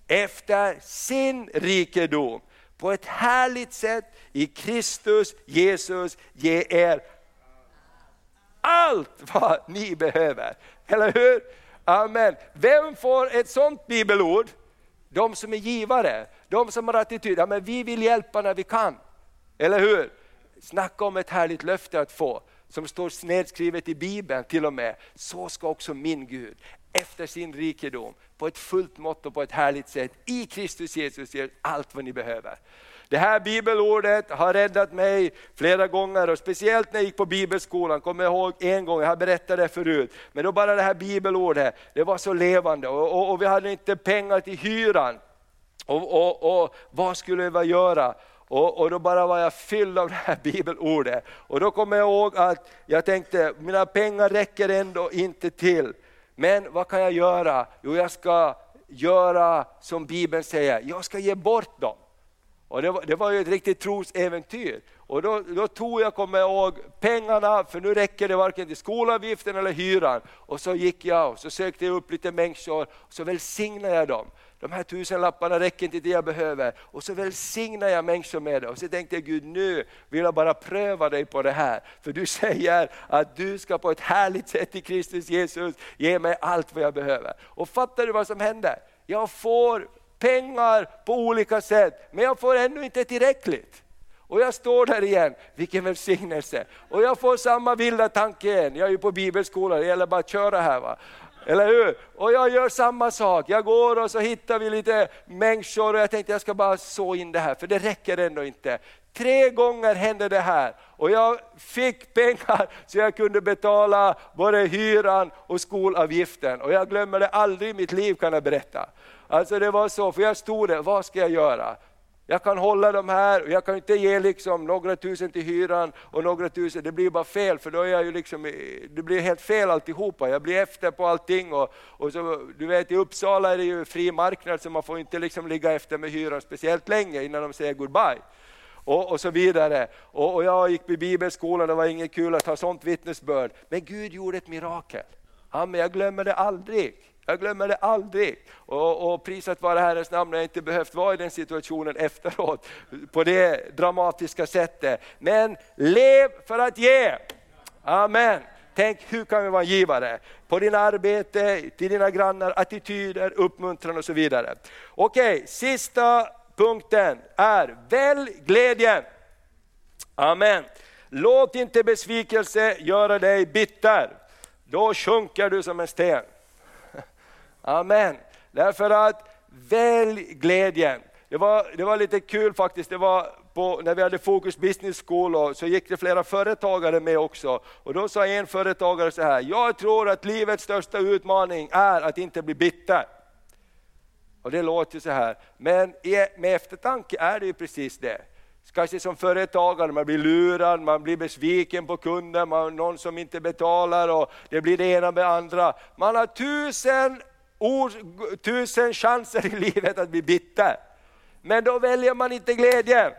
efter sin rikedom på ett härligt sätt i Kristus Jesus ge er allt vad ni behöver. Eller hur? Amen. Vem får ett sånt bibelord? De som är givare, de som har attityd, ja, men vi vill hjälpa när vi kan. Eller hur? Snacka om ett härligt löfte att få, som står nedskrivet i Bibeln till och med. Så ska också min Gud, efter sin rikedom, på ett fullt mått och på ett härligt sätt, i Kristus Jesus ge allt vad ni behöver. Det här bibelordet har räddat mig flera gånger och speciellt när jag gick på bibelskolan, kommer jag ihåg en gång, jag har berättat det förut, men då bara det här bibelordet, det var så levande och, och, och vi hade inte pengar till hyran. Och, och, och vad skulle vi göra? Och, och, då bara var jag fylld av det här bibelordet. Och då kommer jag ihåg att jag tänkte, mina pengar räcker ändå inte till. Men vad kan jag göra? Jo, jag ska göra som Bibeln säger, jag ska ge bort dem. Och det, var, det var ju ett riktigt trosäventyr. Och då, då tog jag, kommer jag ihåg, pengarna, för nu räcker det varken till skolavgiften eller hyran. Och så gick jag och så sökte jag upp lite människor, och så välsignade jag dem de här tusenlapparna räcker inte till det jag behöver. Och så välsignar jag människor med det. Och så tänkte jag, Gud nu vill jag bara pröva dig på det här. För du *laughs* säger att du ska på ett härligt sätt i Kristus Jesus ge mig allt vad jag behöver. Och fattar du vad som händer? Jag får pengar på olika sätt, men jag får ännu inte tillräckligt. Och jag står där igen, vilken välsignelse. Och jag får samma vilda tanke igen, jag är ju på bibelskola, det gäller bara att köra här. Va? Eller hur? Och jag gör samma sak, jag går och så hittar vi lite människor och jag tänkte jag ska bara så in det här, för det räcker ändå inte. Tre gånger hände det här och jag fick pengar *laughs* så jag kunde betala både hyran och skolavgiften. Och jag glömmer det aldrig i mitt liv kan jag berätta. Alltså det var så, för jag stod där, vad ska jag göra? Jag kan hålla de här och jag kan inte ge liksom några tusen till hyran och några tusen, det blir bara fel för då är jag ju liksom, det blir helt fel alltihopa. Jag blir efter på allting och, och så, du vet i Uppsala är det ju fri marknad så man får inte liksom ligga efter med hyran speciellt länge innan de säger goodbye. Och, och, så vidare. Och, och jag gick på bibelskolan, det var inget kul att ha sånt vittnesbörd. Men Gud gjorde ett mirakel. Amen, jag glömmer det aldrig. Jag glömmer det aldrig. Och, och prisat vare Herrens namn, jag har inte behövt vara i den situationen efteråt på det dramatiska sättet. Men lev för att ge. Amen. Tänk hur kan vi vara en givare? På din arbete, till dina grannar, attityder, uppmuntran och så vidare. Okej, sista punkten är välj glädjen. Amen. Låt inte besvikelse göra dig bitter. Då sjunker du som en sten. Amen. Därför att välj glädjen. Det var, det var lite kul faktiskt, det var på, när vi hade Fokus Business School och så gick det flera företagare med också. Och då sa en företagare så här, jag tror att livets största utmaning är att inte bli bitter. Och det låter så här, men med eftertanke är det ju precis det. Kanske som företagare, man blir lurad, man blir besviken på kunden, man har någon som inte betalar och det blir det ena med det andra. Man har tusen ord, tusen chanser i livet att bli bitter. Men då väljer man inte glädje,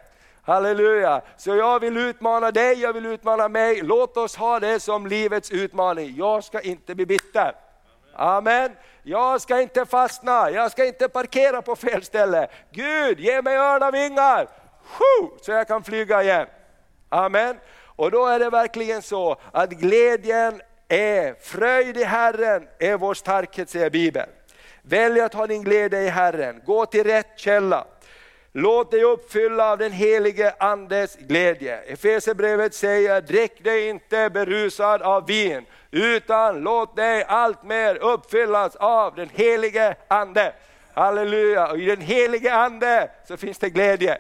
Halleluja! Så jag vill utmana dig, jag vill utmana mig. Låt oss ha det som livets utmaning. Jag ska inte bli bitter. Amen. Jag ska inte fastna, jag ska inte parkera på fel ställe. Gud, ge mig örnavingar så jag kan flyga igen. Amen. Och då är det verkligen så att glädjen är, fröjd i Herren är vår starkhet säger Bibeln. Välj att ha din glädje i Herren, gå till rätt källa. Låt dig uppfylla av den helige Andes glädje. Efesierbrevet säger, drick dig inte berusad av vin, utan låt dig allt mer uppfyllas av den helige Ande. Halleluja, och i den helige Ande så finns det glädje.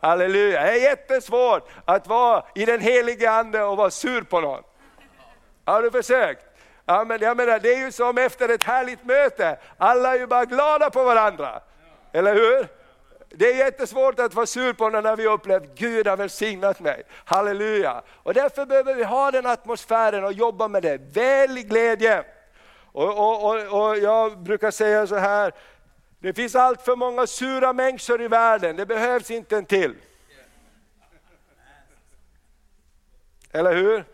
Halleluja, det är jättesvårt att vara i den helige Ande och vara sur på någon. Har du försökt? Ja, men jag menar, det är ju som efter ett härligt möte, alla är ju bara glada på varandra. Eller hur? Det är jättesvårt att vara sur på när vi upplevt Gud har välsignat mig. Halleluja! Och därför behöver vi ha den atmosfären och jobba med det. Välj glädje! Och, och, och, och jag brukar säga så här, det finns allt för många sura människor i världen, det behövs inte en till. Eller hur?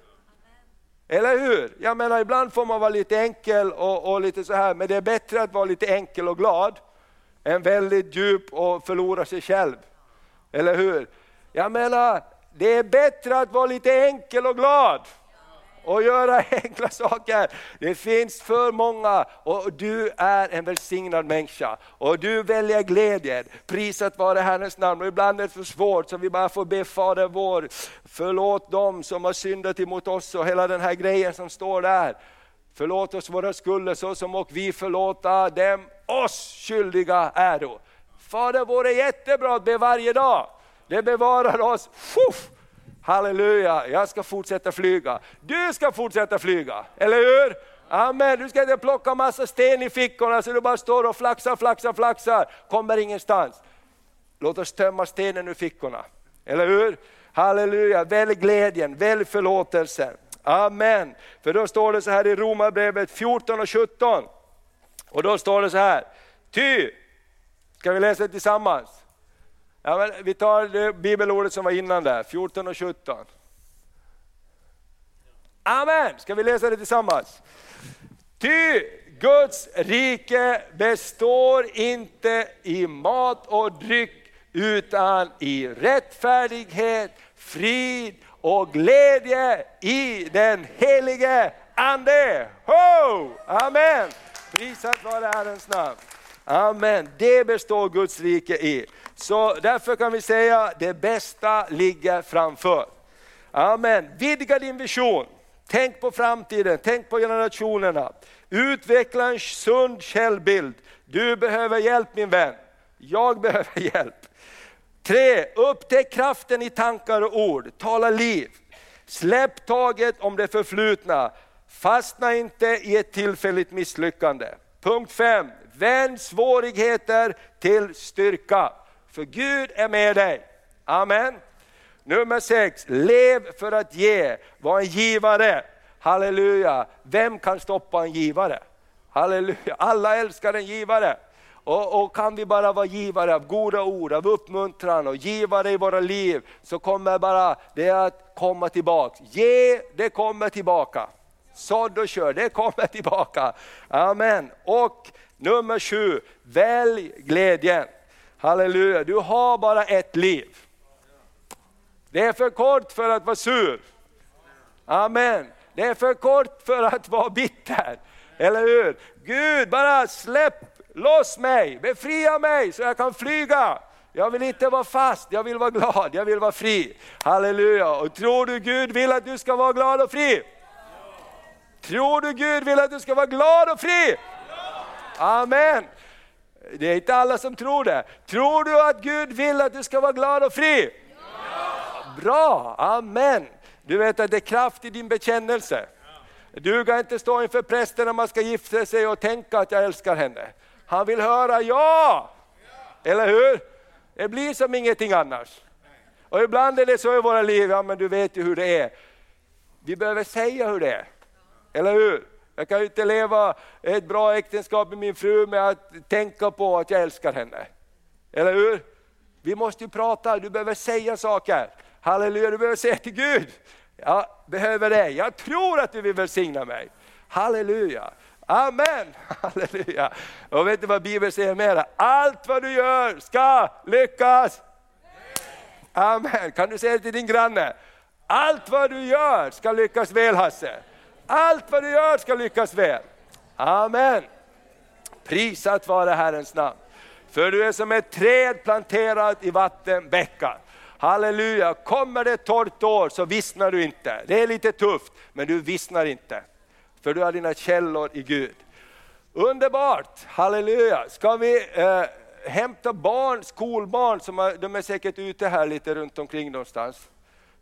Eller hur? Jag menar ibland får man vara lite enkel och, och, lite så här, men det är bättre att vara lite enkel och glad än väldigt djup och förlora sig själv. Eller hur? Jag menar, det är bättre att vara lite enkel och glad och göra enkla saker. Det finns för många och du är en välsignad människa och du väljer glädjen. Prisat vare Herrens namn och ibland är det för svårt så vi bara får be Fader vår, förlåt dem som har syndat emot oss och hela den här grejen som står där. Förlåt oss våra skulder så som och vi förlåta dem oss skyldiga äro. Fader vår är jättebra att be varje dag. Det bevarar oss. Fuff! Halleluja, jag ska fortsätta flyga. Du ska fortsätta flyga, eller hur? Amen, du ska inte plocka massa sten i fickorna så du bara står och flaxar, flaxar, flaxar, kommer ingenstans. Låt oss tömma stenen ur fickorna, eller hur? Halleluja, välj glädjen, välj förlåtelsen. Amen. För då står det så här i Romarbrevet 14 och 17. Och då står det så här, ty, ska vi läsa det tillsammans? Ja, men vi tar det bibelordet som var innan där, 14 och 17. Amen! Ska vi läsa det tillsammans? Ty Guds rike består inte i mat och dryck utan i rättfärdighet, frid och glädje i den helige Ande. Ho! Amen! Prisat vare Herrens namn. Amen, det består Guds rike i. Så därför kan vi säga det bästa ligger framför. Amen, vidga din vision. Tänk på framtiden, tänk på generationerna. Utveckla en sund källbild. Du behöver hjälp min vän. Jag behöver *laughs* hjälp. Tre, upptäck kraften i tankar och ord. Tala liv. Släpp taget om det förflutna. Fastna inte i ett tillfälligt misslyckande. Punkt 5. Vänd svårigheter till styrka. För Gud är med dig. Amen. Nummer sex, Lev för att ge. Var en givare. Halleluja. Vem kan stoppa en givare? Halleluja. Alla älskar en givare. Och, och, kan vi bara vara givare av goda ord, av uppmuntran och givare i våra liv, så kommer bara det att komma tillbaka. Ge, det kommer tillbaka. Sådd och kör, det kommer tillbaka. Amen. Och nummer sju, välj glädjen. Halleluja, du har bara ett liv. Det är för kort för att vara sur. Amen. Det är för kort för att vara bitter. Eller hur? Gud, bara släpp loss mig, befria mig så jag kan flyga. Jag vill inte vara fast, jag vill vara glad, jag vill vara fri. Halleluja! Och tror du Gud vill att du ska vara glad och fri? Tror du Gud vill att du ska vara glad och fri? Amen. Det är inte alla som tror det. Tror du att Gud vill att du ska vara glad och fri? Ja! Bra, amen. Du vet att det är kraft i din bekännelse. Du kan inte stå inför prästen när man ska gifta sig och tänka att jag älskar henne. Han vill höra ja, eller hur? Det blir som ingenting annars. Och ibland är det så i våra liv, ja men du vet ju hur det är. Vi behöver säga hur det är, eller hur? Jag kan ju inte leva ett bra äktenskap med min fru med att tänka på att jag älskar henne. Eller hur? Vi måste ju prata, du behöver säga saker. Halleluja, du behöver säga till Gud, jag behöver dig, jag tror att du vill välsigna mig. Halleluja. Amen! *laughs* Halleluja! Och vet du vad Bibeln säger mera? Allt vad du gör ska lyckas. Amen! Kan du säga det till din granne? Allt vad du gör ska lyckas väl Hasse. Allt vad du gör ska lyckas väl. Amen! Prisat vare Herrens namn. För du är som ett träd planterat i vattenbäckar. Halleluja, kommer det ett torrt år så vissnar du inte. Det är lite tufft, men du vissnar inte. För du har dina källor i Gud. Underbart, halleluja. Ska vi eh, hämta barn, skolbarn, som har, de är säkert ute här lite runt omkring någonstans.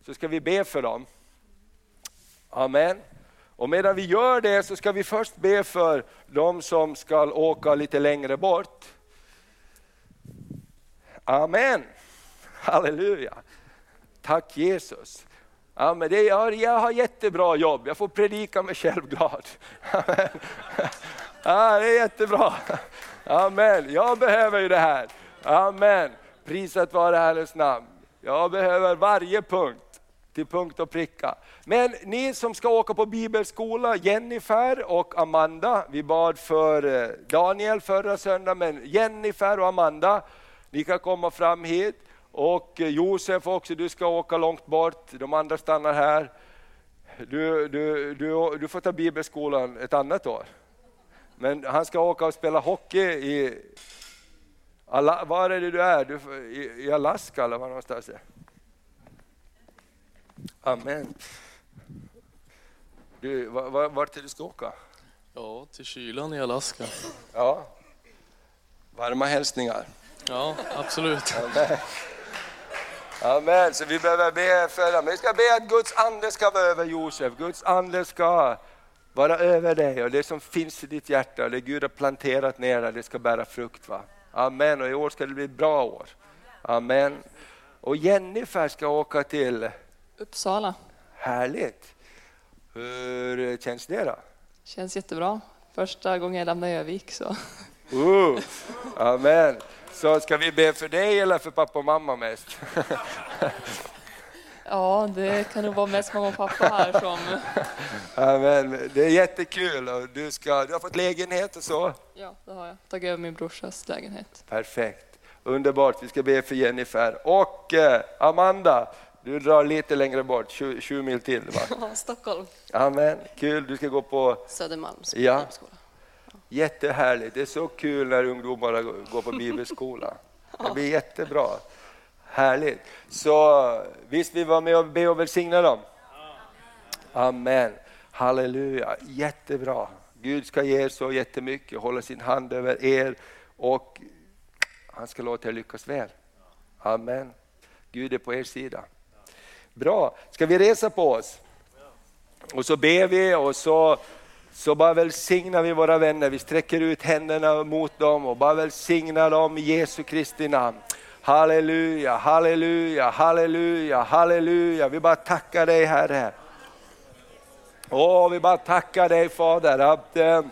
Så ska vi be för dem. Amen. Och medan vi gör det så ska vi först be för de som ska åka lite längre bort. Amen. Halleluja. Tack Jesus. Ja, men det, jag, jag har jättebra jobb, jag får predika mig själv glad. Amen. Ja, det är jättebra. Amen. Jag behöver ju det här. Amen. Prisat vare Herrens namn. Jag behöver varje punkt till punkt och pricka. Men ni som ska åka på bibelskola, Jennifer och Amanda, vi bad för eh, Daniel förra söndagen, men Jennifer och Amanda, ni kan komma fram hit. Och eh, Josef också, du ska åka långt bort, de andra stannar här. Du, du, du, du får ta bibelskolan ett annat år. Men han ska åka och spela hockey i, var är det du är? Du, i, I Alaska eller var någonstans? Amen. Du, var, vart är du ska åka?
Ja, till kylan i Alaska.
Ja. Varma hälsningar.
Ja, absolut.
Amen. Amen. Så vi behöver be för dem. Vi ska be att Guds ande ska vara över Josef. Guds ande ska vara över dig och det som finns i ditt hjärta, det Gud har planterat ner där, det ska bära frukt. Va? Amen. Och i år ska det bli ett bra år. Amen. Och Jennifer ska åka till
Uppsala.
Härligt. Hur känns det då?
Känns jättebra. Första gången jag lämnar Övik så.
Uh, amen. Så ska vi be för dig eller för pappa och mamma mest? *laughs*
Ja, det kan nog vara mest mamma och pappa här som...
Ja, men det är jättekul du, ska, du har fått lägenhet och så.
Ja, det har jag. Tagit över min brorsas lägenhet.
Perfekt, underbart. Vi ska be för Jennifer. Och eh, Amanda, du drar lite längre bort, 20, 20 mil till. Va? *laughs*
Ja, Stockholm.
Amen, kul. Du ska gå på
Södermalms
Ja.
bibelskola.
Jättehärligt. Det är så kul när ungdomarna går på bibelskola. *laughs* Det blir jättebra. Härligt. Så visst vi var med och be och välsigna dem? Amen. Halleluja. Jättebra. Gud ska ge er så jättemycket, hålla sin hand över er och han ska låta er lyckas väl. Amen. Gud är på er sida. Bra. Ska vi resa på oss? Och så ber vi och så, så bara välsignar vi våra vänner. Vi sträcker ut händerna mot dem och bara välsignar dem i Jesu Kristi namn. Halleluja, halleluja, halleluja, halleluja. Vi bara tackar dig Herre. Åh, vi bara tackar dig Fader att eh,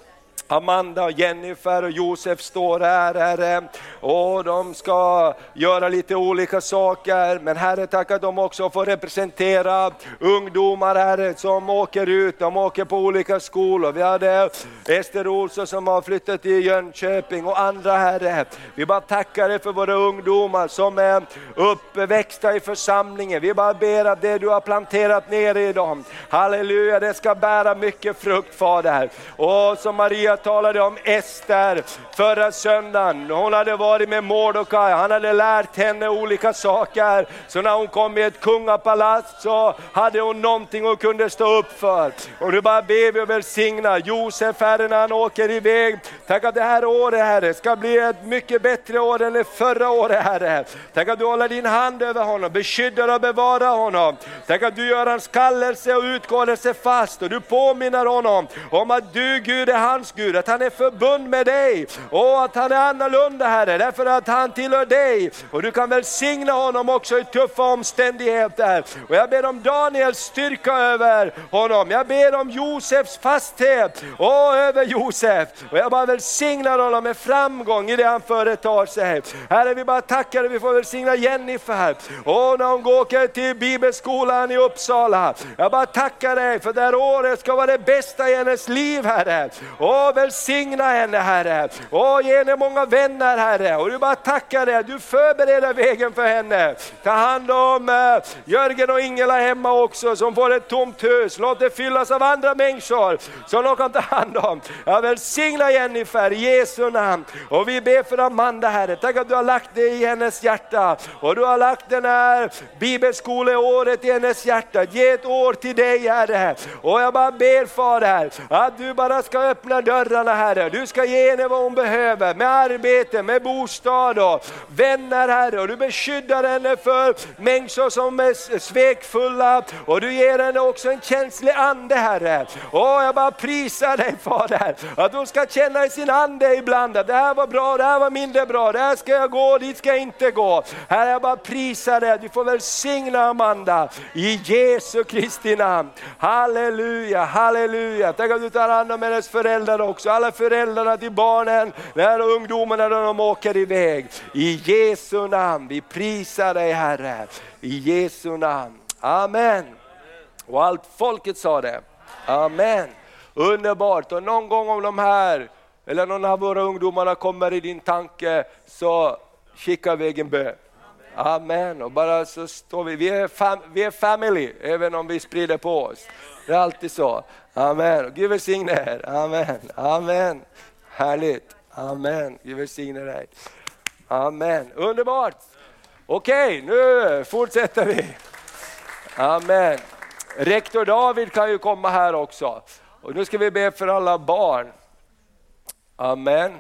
Amanda, och Jennifer och Josef står här Herre. Och de ska göra lite olika saker. Men Herre tack att de också får representera ungdomar Herre som åker ut. De åker på olika skolor. Vi hade Ester Olsson som har flyttat till Jönköping och andra Herre. Vi bara tackar dig för våra ungdomar som är uppväxta i församlingen. Vi bara ber att det du har planterat ner i dem, halleluja, det ska bära mycket frukt Fader. Och som Maria talade om Ester förra söndagen, hon hade varit med Mordokaj, han hade lärt henne olika saker. Så när hon kom i ett kungapalats så hade hon någonting hon kunde stå upp för. Och nu bara ber vi och välsigna Josef Herre när han åker iväg. Tack att det här året Herre ska bli ett mycket bättre år än det förra året Herre. Tack att du håller din hand över honom, beskyddar och bevarar honom. Tack att du gör hans kallelse och utgåelse fast och du påminner honom om att du Gud är hans Gud, att han är förbund med dig och att han är annorlunda Herre, därför att han tillhör dig. Och du kan välsigna honom också i tuffa omständigheter. Och jag ber om Daniels styrka över honom, jag ber om Josefs fasthet och över Josef. Och jag bara välsignar honom med framgång i det han företar sig. Herre vi bara tackar dig, vi får välsigna Jennifer. Och när hon åker till bibelskolan i Uppsala. Jag bara tackar dig för det här året ska vara det bästa i hennes liv Herre. Och välsigna henne Herre. Åh, ge henne många vänner Herre. Och du bara tackar dig, du förbereder vägen för henne. Ta hand om eh, Jörgen och Ingela hemma också som får ett tomt hus. Låt det fyllas av andra människor som de kan ta hand om. Jag välsignar Jennifer i Jesu namn. Och vi ber för Amanda Herre. Tack att du har lagt det i hennes hjärta. Och du har lagt den här bibelskoleåret i hennes hjärta. Ge ett år till dig Herre. Och jag bara ber Fader att du bara ska öppna dörren herrarna Herre. Du ska ge henne vad hon behöver med arbete, med bostad och vänner Herre. Och du beskyddar henne för människor som är svekfulla och du ger henne också en känslig ande Herre. Åh, jag bara prisar dig Fader att hon ska känna i sin ande ibland att det här var bra, det här var mindre bra, det här ska jag gå, dit ska jag inte gå. Herre jag bara prisar dig, du får välsigna Amanda i Jesu Kristi namn. Halleluja, halleluja. Tänk att du tar hand om hennes föräldrar också, alla föräldrarna till barnen, när ungdomarna när de åker iväg. I Jesu namn, vi prisar dig Herre. I Jesu namn. Amen. Och allt folket sa det. Amen. Underbart. Och någon gång om de här, eller någon av våra ungdomarna kommer i din tanke, så skicka iväg en bön. Amen. Och bara så står vi, vi är, fam, vi är family, även om vi sprider på oss. Det är alltid så. Amen. Gud välsigne er. Amen. Amen. Härligt. Amen. Gud välsigne dig. Amen. Underbart. Okej, nu fortsätter vi. Amen. Rektor David kan ju komma här också. Och nu ska vi be för alla barn. Amen.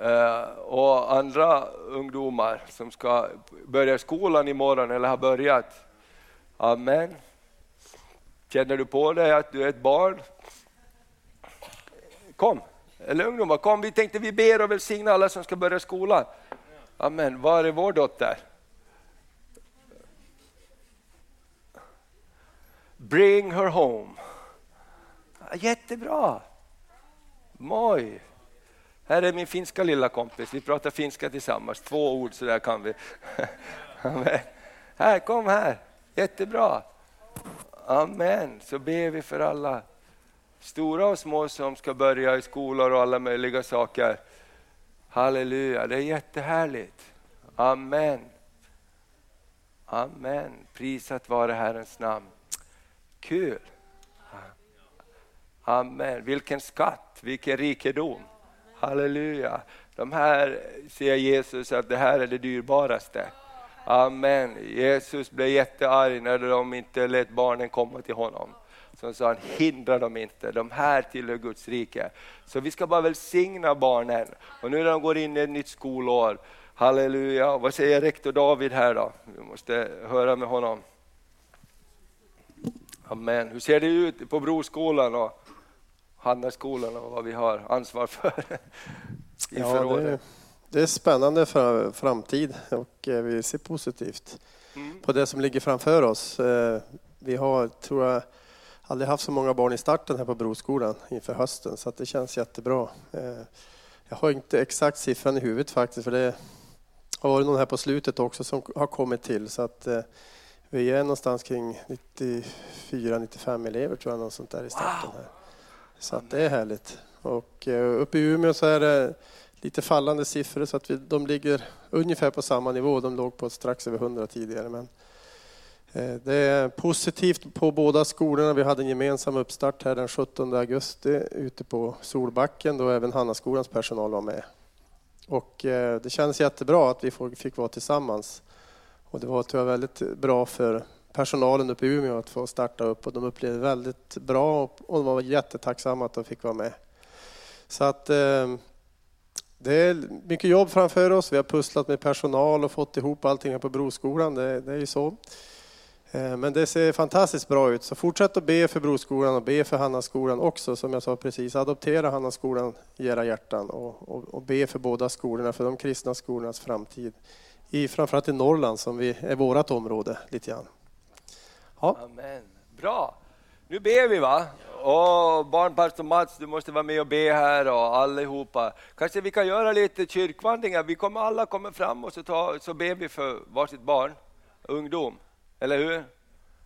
Eh, och andra ungdomar som ska börja skolan imorgon eller har börjat. Amen. Känner du på dig att du är ett barn? Kom, eller ungdomar, kom. Vi tänkte vi ber och välsignar alla som ska börja skolan. Amen. Var är vår dotter? Bring her home. Jättebra. Moj. Här är min finska lilla kompis, vi pratar finska tillsammans, två ord så där kan vi. *laughs* Amen. Här, kom här, jättebra. Amen, så ber vi för alla stora och små som ska börja i skolor och alla möjliga saker. Halleluja, det är jättehärligt. Amen. Amen, prisat vare Herrens namn. Kul. Amen, vilken skatt, vilken rikedom. Halleluja. De här säger Jesus att det här är det dyrbaraste. Amen. Jesus blev jättearg när de inte lät barnen komma till honom. Så sa han, hindra dem inte, de här tillhör Guds rike. Så vi ska bara välsigna barnen. Och nu när de går in i ett nytt skolår, halleluja. Vad säger rektor David här då? Vi måste höra med honom. Amen. Hur ser det ut på Broskolan och Hannaskolan och vad vi har ansvar för *laughs* inför
Ja,
året?
Det, är spännande för framtid och eh, vi ser positivt
Mm.
på det som ligger framför oss. Eh, Vi har, tror jag, aldrig haft så många barn i starten här på Broskolan inför hösten så det känns jättebra. Eh, Jag har inte exakt siffran i huvudet faktiskt för det har varit någon här på slutet också som har kommit till så att vi är någonstans kring 94-95 elever tror jag, något sånt där i starten här. Så att det är härligt. Och uppe i Umeå så är det lite fallande siffror så att vi, de ligger ungefär på samma nivå. De låg på strax över 100 tidigare. Men eh, det är positivt på båda skolorna. Vi hade en gemensam uppstart här den 17 augusti ute på Solbacken då även Hannaskolans personal var med. Och eh, det känns jättebra att vi fick vara tillsammans. Och det var tror jag väldigt bra för personalen uppe i Umeå att få starta upp och de upplevde det väldigt bra och- och de var jättetacksamma att de fick vara med. Så att eh, det är mycket jobb framför oss. Vi har pusslat med personal och fått ihop allting här på Broskolan. Det, det är ju så. Eh, men det ser fantastiskt bra ut. Så fortsätt att be för Broskolan och be för Hannaskolan också. Som jag sa precis, adoptera Hannaskolan i era hjärtan och, och, och be för båda skolorna, för de kristna skolornas framtid. I, framförallt i Norrland som vi, är vårt område lite grann. Ja.
Amen. Bra. Nu ber vi va? Och barnpastor Mats, du måste vara med och be här och allihopa. Kanske vi kan göra lite kyrkvandringar. Vi kommer alla kommer fram och så, ta, så ber vi för varsitt barn, ungdom. Eller hur?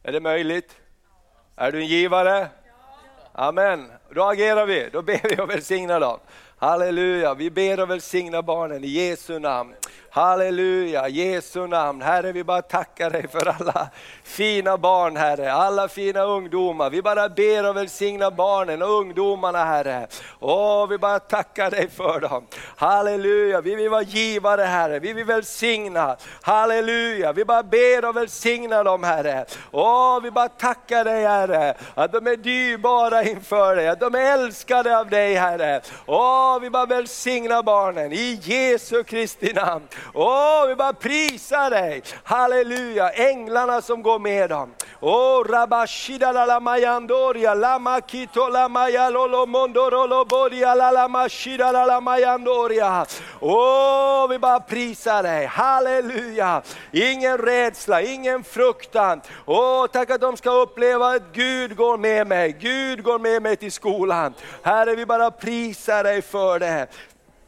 Är det möjligt? Är du en givare? Amen. Då agerar vi, då ber vi och välsignar dem. Halleluja, vi ber och välsignar barnen i Jesu namn. Halleluja, Jesu namn. Herre, vi bara tackar dig för alla fina barn, Herre. Alla fina ungdomar. Vi bara ber och välsignar barnen och ungdomarna, Herre. Åh, vi bara tackar dig för dem. Halleluja, vi vill vara givare, Herre. Vi vill välsigna. Halleluja, vi bara ber och välsignar dem, Herre. Åh, vi bara tackar dig, Herre, att de är dyrbara inför dig, att de är älskade av dig, Herre. Åh, vi bara välsignar barnen i Jesu Kristi namn. Åh, vi bara prisar dig. Halleluja, änglarna som går med dem. Åh, rabashida la la mayandoria, lama kito la mayalolo mondorolo bodia la la mashida la la mayandoria. Åh, vi bara prisar dig. Halleluja, ingen rädsla, ingen fruktan. Åh, tack att de ska uppleva att Gud går med mig. Gud går med mig till skolan. Herre, vi bara prisar dig för det.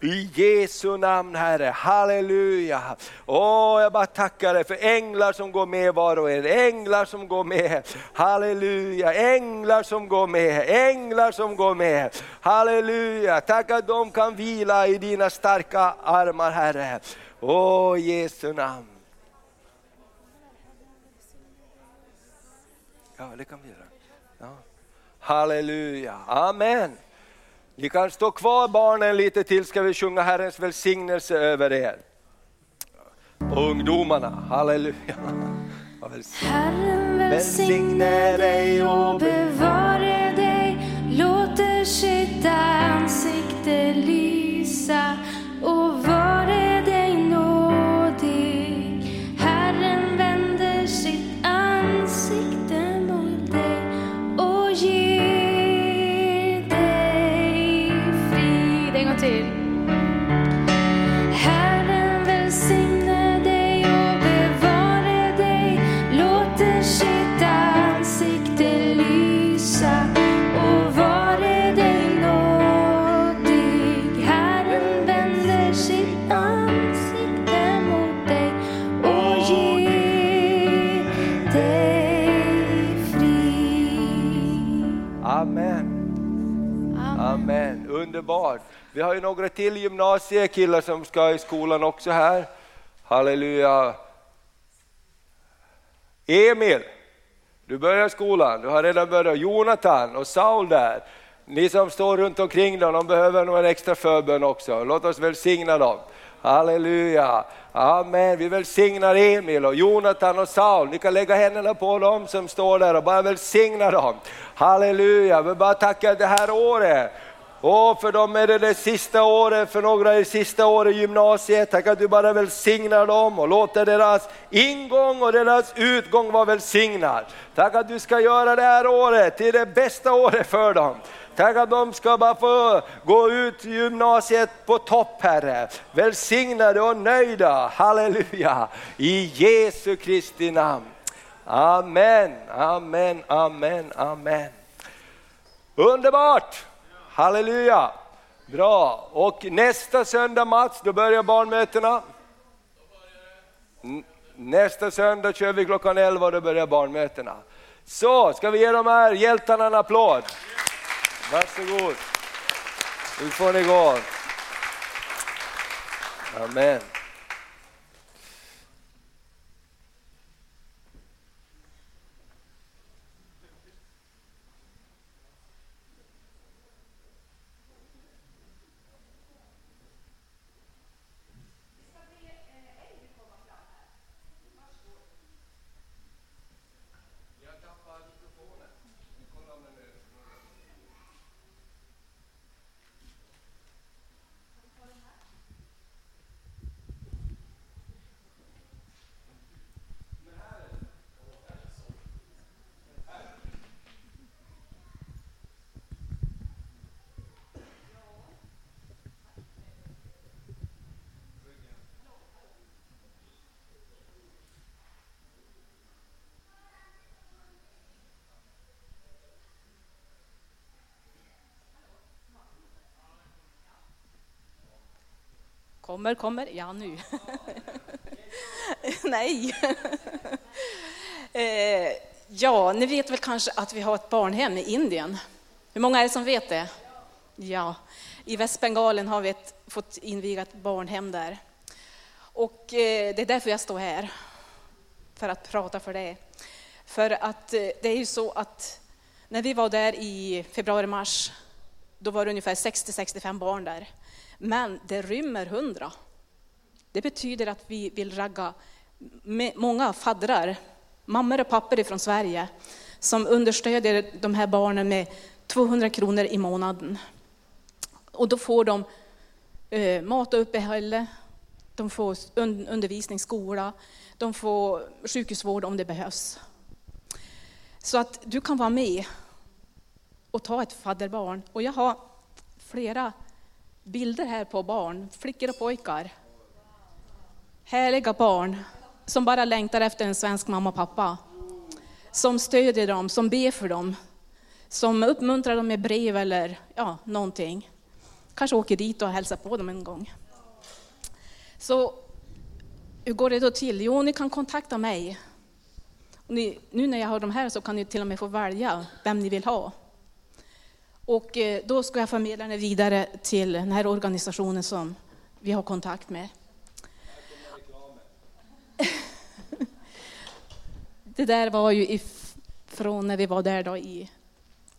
I Jesu namn Herre, halleluja. Åh, jag bara tackar dig för änglar som går med var och en, änglar som går med. Halleluja, änglar som går med, änglar som går med. Halleluja, tack att de kan vila i dina starka armar Herre. Åh, Jesu namn. Ja, det kan vi göra. Ja. Halleluja, amen. Ni kan stå kvar barnen lite till ska vi sjunga Herrens välsignelse över er. Och ungdomarna, halleluja.
Herren välsigne dig och bevare dig Låter sitt ansikte lysa
Vi har ju några till gymnasiekillar som ska i skolan också här. Halleluja. Emil, du börjar skolan, du har redan börjat. Jonathan och Saul där. Ni som står runt omkring dem, de behöver nog en extra förbön också. Låt oss välsigna dem. Halleluja. Amen. Vi välsignar Emil och Jonathan och Saul. Ni kan lägga händerna på dem som står där och bara välsigna dem. Halleluja. Vi bara tackar det här året. Och för dem är det det sista året, för några är det sista året i gymnasiet. Tack att du bara välsignar dem och låter deras ingång och deras utgång vara välsignad. Tack att du ska göra det här året till det bästa året för dem. Tack att de ska bara få gå ut gymnasiet på topp Herre. Välsignade och nöjda, halleluja. I Jesu Kristi namn. Amen, amen, amen, amen. Underbart! Halleluja! Bra, och nästa söndag Mats, då börjar barnmötena. Nästa söndag kör vi klockan 11 och då börjar barnmötena. Så, ska vi ge de här hjältarna en applåd? Varsågod. Nu får ni gå. Amen.
Kommer, kommer. Ja, nu. *laughs* Nej. Eh, ja, ni vet väl kanske att vi har ett barnhem i Indien. Hur många är det som vet det? Ja, i Västbengalen har vi ett, fått inviga ett barnhem där. Och eh, det är därför jag står här, för att prata för det. För att eh, det är ju så att när vi var där i februari-mars, då var det ungefär 60-65 barn där. Men det rymmer 100. Det betyder att vi vill ragga många faddrar, mammor och pappor från Sverige, som understödjer de här barnen med 200 kronor i månaden. Och då får de eh, mat och uppehälle, de får undervisning, skola, de får sjukhusvård om det behövs. Så att du kan vara med och ta ett fadderbarn. Och jag har flera bilder här på barn, flickor och pojkar. Härliga barn som bara längtar efter en svensk mamma och pappa. Som stödjer dem, som ber för dem, som uppmuntrar dem med brev eller ja, någonting. Kanske åker dit och hälsar på dem en gång. Så hur går det då till? Jo, ni kan kontakta mig. Ni, nu när jag har de här så kan ni till och med få välja vem ni vill ha. Och eh, då ska jag förmedla det vidare till den här organisationen som vi har kontakt med. *laughs* Det där var ju från när vi var där då i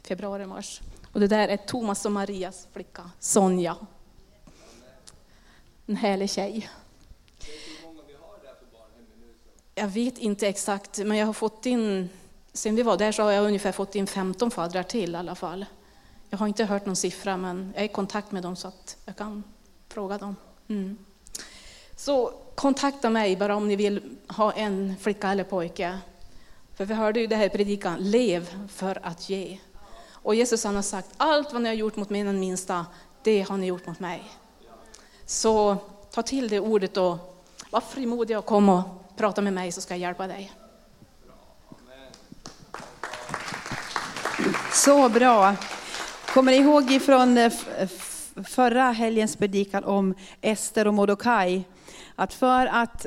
februari, mars. Och det där är Thomas och Marias flicka, Sonja. En härlig tjej. Jag vet inte exakt, men jag har fått in, sen vi var där så har jag ungefär fått in 15 faddrar till i alla fall. Jag har inte hört någon siffra, men jag är i kontakt med dem så att jag kan fråga dem. Mm. Så kontakta mig bara om ni vill ha en flicka eller pojke. För vi hörde ju det här i predikan, lev för att ge. Och Jesus han har sagt, allt vad ni har gjort mot mig den minsta, det har ni gjort mot mig. Så ta till det ordet och var frimodig och kom och prata med mig så ska jag hjälpa dig.
Så bra. Kommer ni ihåg ifrån eh, eh, förra helgens predikan om Ester och Mordecai? att för att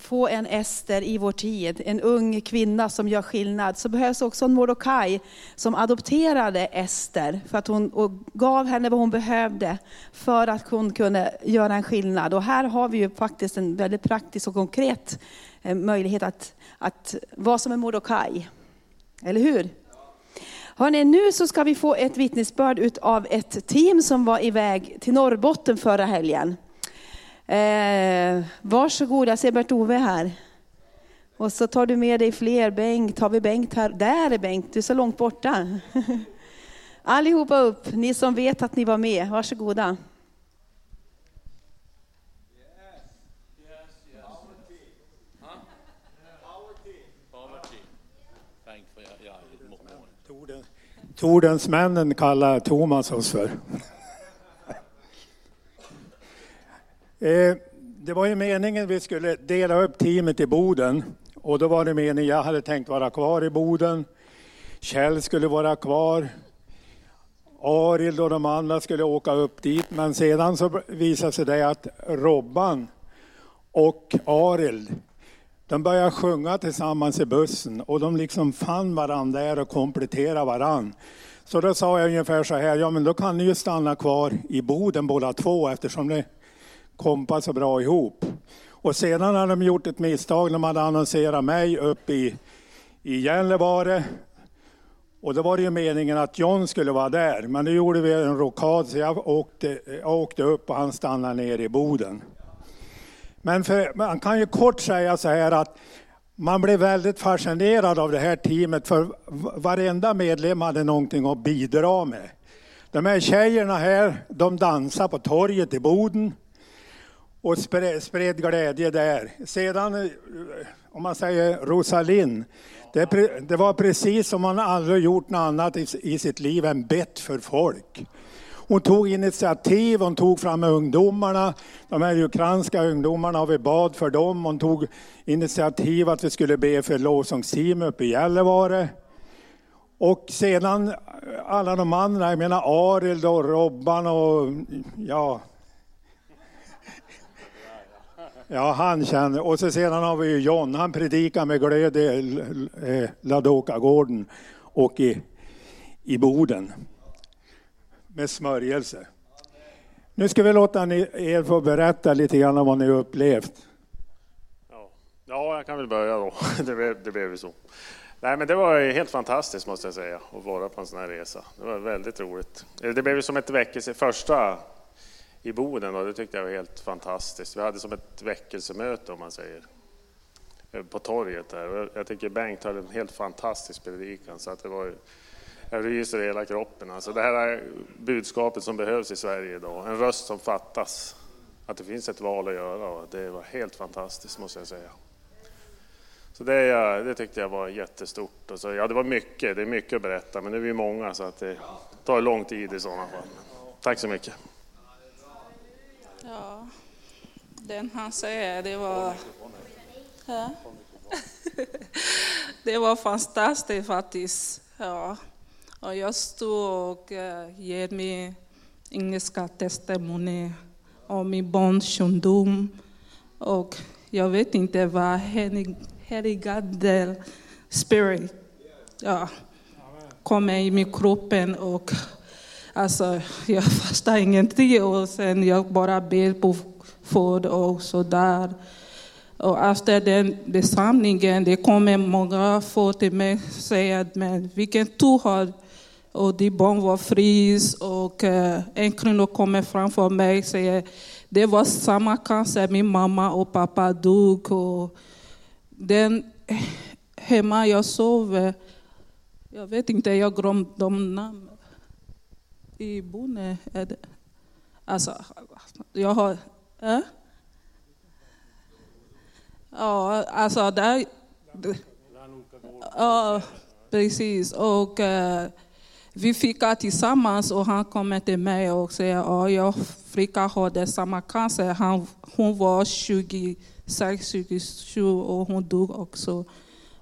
få en Ester i vår tid, en ung kvinna som gör skillnad, så behövs också en Mordecai som adopterade Ester för att hon och gav henne vad hon behövde för att hon kunde göra en skillnad. Och här har vi ju faktiskt en väldigt praktisk och konkret eh, möjlighet att, att vara som en Mordecai. Eller hur? Hörrni, nu så ska vi få ett vittnesbörd av ett team som var iväg till Norrbotten förra helgen. Eh, varsågod, jag ser Bert-Ove här. Och så tar du med dig fler. Bengt, har vi Bengt här? Där är Bengt, du är så långt borta. *laughs* Allihopa upp, ni som vet att ni var med, varsågoda.
Tordensmännen kallar Thomas oss för. *laughs* Eh, det var ju meningen vi skulle dela upp teamet i Boden. Och då var det meningen, jag hade tänkt vara kvar i Boden. Kjell skulle vara kvar. Arild och de andra skulle åka upp dit. Men sedan så visade sig det att Robban och Arild de började sjunga tillsammans i bussen och de liksom fann varandra där och kompletterade varandra. Så då sa jag ungefär så här, ja men då kan ni ju stanna kvar i Boden båda två eftersom ni kompar så bra ihop. Och sedan hade de gjort ett misstag, de hade annonserat mig upp i, i Gällivare. Och då var det ju meningen att John skulle vara där, men nu gjorde vi en rokad så jag åkte, jag åkte upp och han stannade ner i Boden. Men för, man kan ju kort säga så här att man blev väldigt fascinerad av det här teamet för varenda medlem hade någonting att bidra med. De här tjejerna här, de dansade på torget i Boden och spred, spred glädje där. Sedan, eh, om man säger Rosalind, det, det var precis som man aldrig gjort något annat i, i sitt liv än bett för folk. Hon tog initiativ, hon tog fram ungdomarna, de här ukrainska ungdomarna och vi bad för dem. Hon tog initiativ att vi skulle be för lovsångsteam uppe i Gällivare. Och sedan eh, alla de andra, jag menar Arild och Robban och ja, Ja, han känner. Och så sedan har vi ju John, han predikar med glöd i eh, Ladokagården och i, i Boden. Med smörjelse. Nu ska vi låta er få berätta lite grann om vad ni upplevt.
Ja, ja jag kan väl börja då. *laughs* Det blev, det blev så. Nej, men det var helt fantastiskt måste jag säga, att vara på en sån här resa. Det var väldigt roligt. Eh, det blev som ett väckelse, första i Boden och det tyckte jag var helt fantastiskt. Vi hade som ett väckelsemöte om man säger eh, på torget där. Jag tycker Bengt hade en helt fantastisk predikan så att det var jag ryser i hela kroppen. Alltså det här är budskapet som behövs i Sverige idag, en röst som fattas. Att det finns ett val att göra det var helt fantastiskt måste jag säga. Så det, det tyckte jag var jättestort. Och så, ja, det var mycket, det är mycket att berätta men nu är vi många så att det tar lång tid i sådana fall. Tack så mycket.
Ja, den han säger, det var... Ja. *laughs* Det var fantastiskt faktiskt. Ja. Och jag stod och eh, ger mig engelska testimony om min barns sjukdom. Och jag vet inte vad heligande spirit ja, kommer i min kropp och Alltså, jag *laughs* fastar ingenting och sen jag bara ber på food och sådär. Och efter den besamlingen det kommer många få till mig och säger men vilken tur har och de barn var fris och uh, en kvinna kommer framför mig och säger det var samma cancer min mamma och pappa dog. Och den hemma jag sov, jag vet inte, jag glömde de namn i Bone är det, alltså, jag har, äh? ja, alltså där, ja, precis, och uh, vi fikar tillsammans och han kommer till mig och säger att jag flicka hade samma cancer. Han, hon var 26, 27 och hon dog också.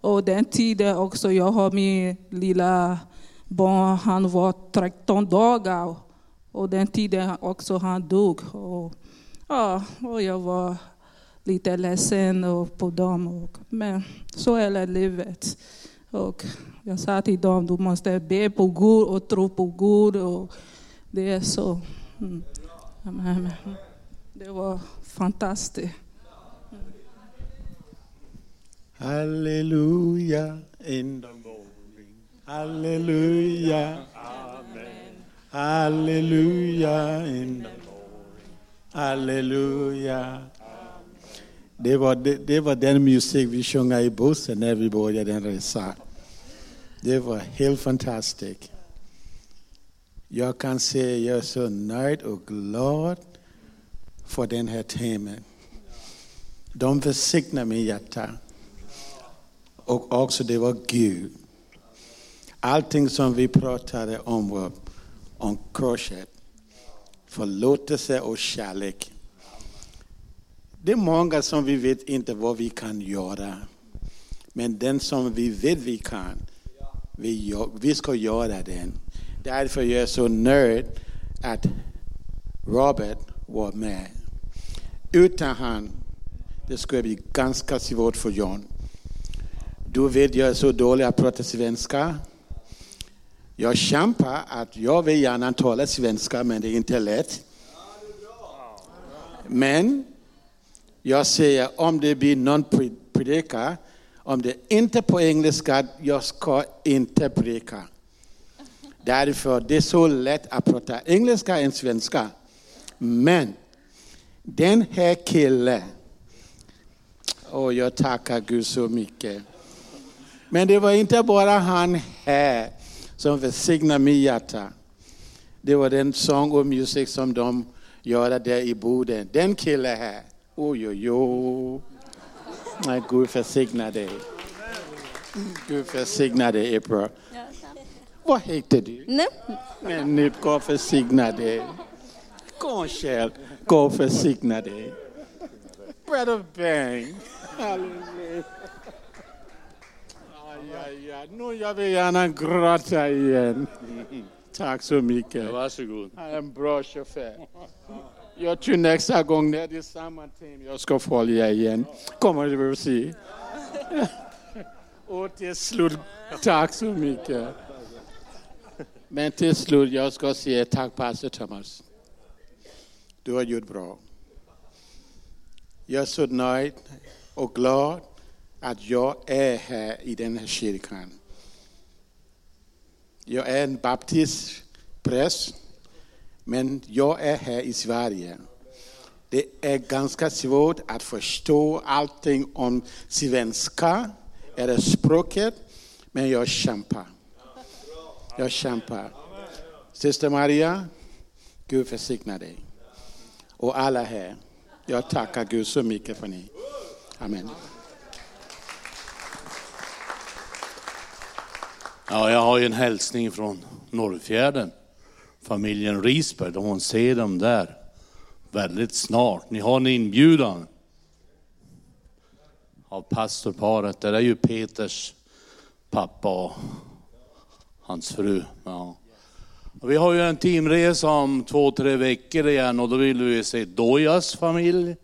Och den tiden också, jag har min lilla barn, han var 13 dagar och den tiden också han dog. Och, ja, och jag var lite ledsen och på dem. Och, men så är det livet. Och jag sa till dem, du måste be på Gud och tro på Gud. Och det är så. Mm. Amen. Mm. Det var fantastiskt.
Hallelujah in the morning. Hallelujah. Amen. Halleluja, in the morning. Hallelujah. Det var, det, det var den musik vi sjöng i bussen när vi började den resan. Det var helt fantastiskt. Jag kan säga att jag är så nöjd och glad för den här timmen. De välsignar mitt hjärta. Och också det var Gud. Allting som vi pratade om var om korset. Förlåtelse och kärlek. Det är många som vi vet inte vad vi kan göra. Men den som vi vet vi kan, vi, vi ska göra den. Därför jag är jag så nöjd att Robert var med. Utan han, det skulle bli ganska svårt för John. Du vet, jag är så dålig att prata svenska. Jag kämpar att jag vill gärna tala svenska, men det är inte lätt. Men jag säger, om det blir någon predika, om det inte är på engelska, jag ska inte predika. Därför det är så lätt att prata engelska än svenska. Men den här killen, och jag tackar Gud så mycket. Men det var inte bara han här som välsignade mitt hjärta. Det var den sång och musik som de gjorde där i Boden. Den killen här, oj oj oj. Nej, Gud välsigna dig. Gud välsigna dig April. Vad heter du?
Nej.
Men nu, Gud välsigna dig. Kom själv, Gud välsigna dig. Brother Bang. Halleluja. Aj, aj. Nu jag vill gärna gråta igen. Tack så mycket.
Varsågod.
Han är en bra chaufför. Jag tror nästa gång när det är samma team jag ska följa igen. Kommer du att se. Och till slut, tack så mycket. Men till slut, jag ska säga tack pastor Thomas. Du har gjort bra. Jag är så nöjd och glad att jag är här i den här kyrkan. Jag är en baptistpräst, men jag är här i Sverige. Det är ganska svårt att förstå allting om svenska, eller språket, men jag kämpar. Jag kämpar. Syster Maria, Gud försigna dig. Och alla här, jag tackar Gud så mycket för ni. Amen.
Ja, jag har ju en hälsning från Norrfjärden. Familjen Risberg, de hon ser dem där väldigt snart. Ni har en inbjudan av pastorparet. Det är ju Peters pappa och hans fru. Ja. Och vi har ju en teamresa om två, tre veckor igen och då vill vi se Dojas familj.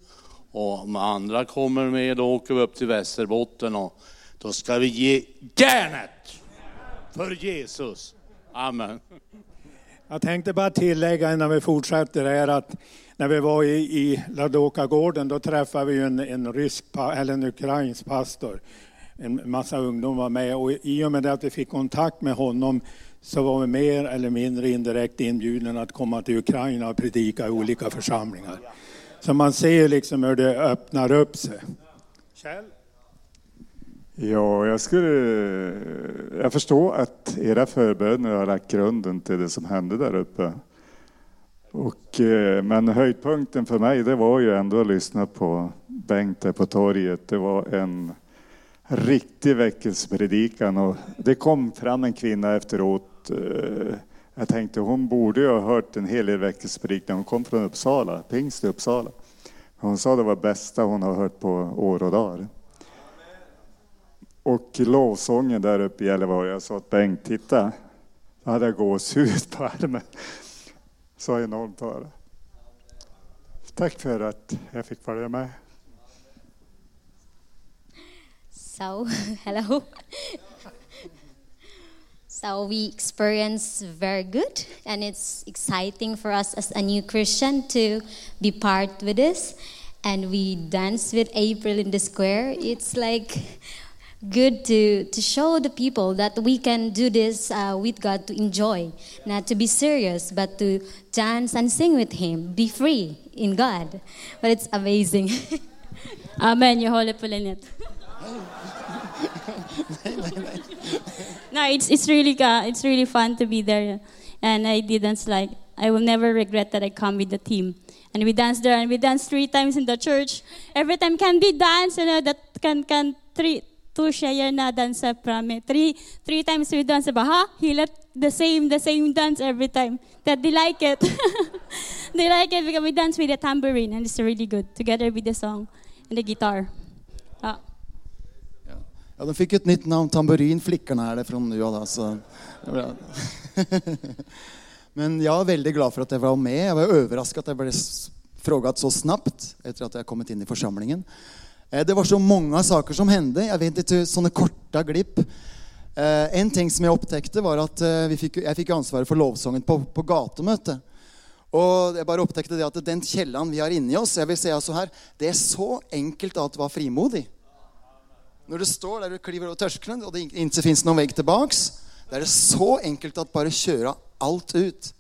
Och om andra kommer med, då åker vi upp till Västerbotten och då ska vi ge järnet för Jesus. Amen.
Jag tänkte bara tillägga innan vi fortsätter här att när vi var i, i Ladoka-gården då träffade vi en, en rysk eller en ukrainsk pastor. En massa ungdomar var med och i och med att vi fick kontakt med honom så var vi mer eller mindre indirekt inbjudna att komma till Ukraina och predika i olika församlingar. Så man ser liksom hur det öppnar upp sig. Kjell?
Ja, jag skulle... Jag förstår att era förböner har lagt grunden till det som hände där uppe. Och, eh, men höjdpunkten för mig, det var ju ändå att lyssna på Bengt där på torget. Det var en riktig väckelsepredikan och det kom fram en kvinna efteråt. Eh, jag tänkte hon borde ju ha hört en hel del väckelsepredikan. Hon kom från Uppsala, pingst i Uppsala. Hon sa det var bästa hon har hört på år och dagar. Och lovsången där uppe i Gällivare, jag sa att Bengt, titta. Då hade jag gåshud på armen. Så enormt var det. Tack för att jag fick följa med.
So, *laughs* hello. So we experience very good, and it's exciting for us as a new Christian to be part with this. And we dance with April in the square. It's like good to, to show the people that we can do this uh, with God to enjoy, not to be serious, but to dance and sing with Him, be free in God. But it's amazing. *laughs*
Amen. Håller på Lynette. no, it's it's really uh, it's really fun to be there, and I didn't like. I will never regret that I come with the team. And we dance there, and we dance three times in the church. Every time can be dance, you know, that can can three two tjejer na dance prame. Three three times we dance. Ba, ha? He let the same the same dance every time. That they like it. *laughs* they like it because we dance with the tambourine, and it's really good together with the song and the guitar. Ja.
Ja, de fick ett nytt namn, Tamburinflickorna är det från nu. Alltså. Men jag är väldigt glad för att jag var med. Jag var överraskad att jag blev frågad så snabbt efter att jag kommit in i församlingen. Eh, det var så många saker som hände. Jag vet inte, sådana korta glipp. Eh, en ting som jag upptäckte var att eh, vi fick, jag fick ansvaret för lovsången på, på gatumöte. Och jag bara upptäckte det att den källan vi har inne i oss, jag vill säga så här, det är så enkelt att vara frimodig. När du står där du kliver över tröskeln och det inte finns någon väg tillbaks, då är det så enkelt att bara köra allt ut.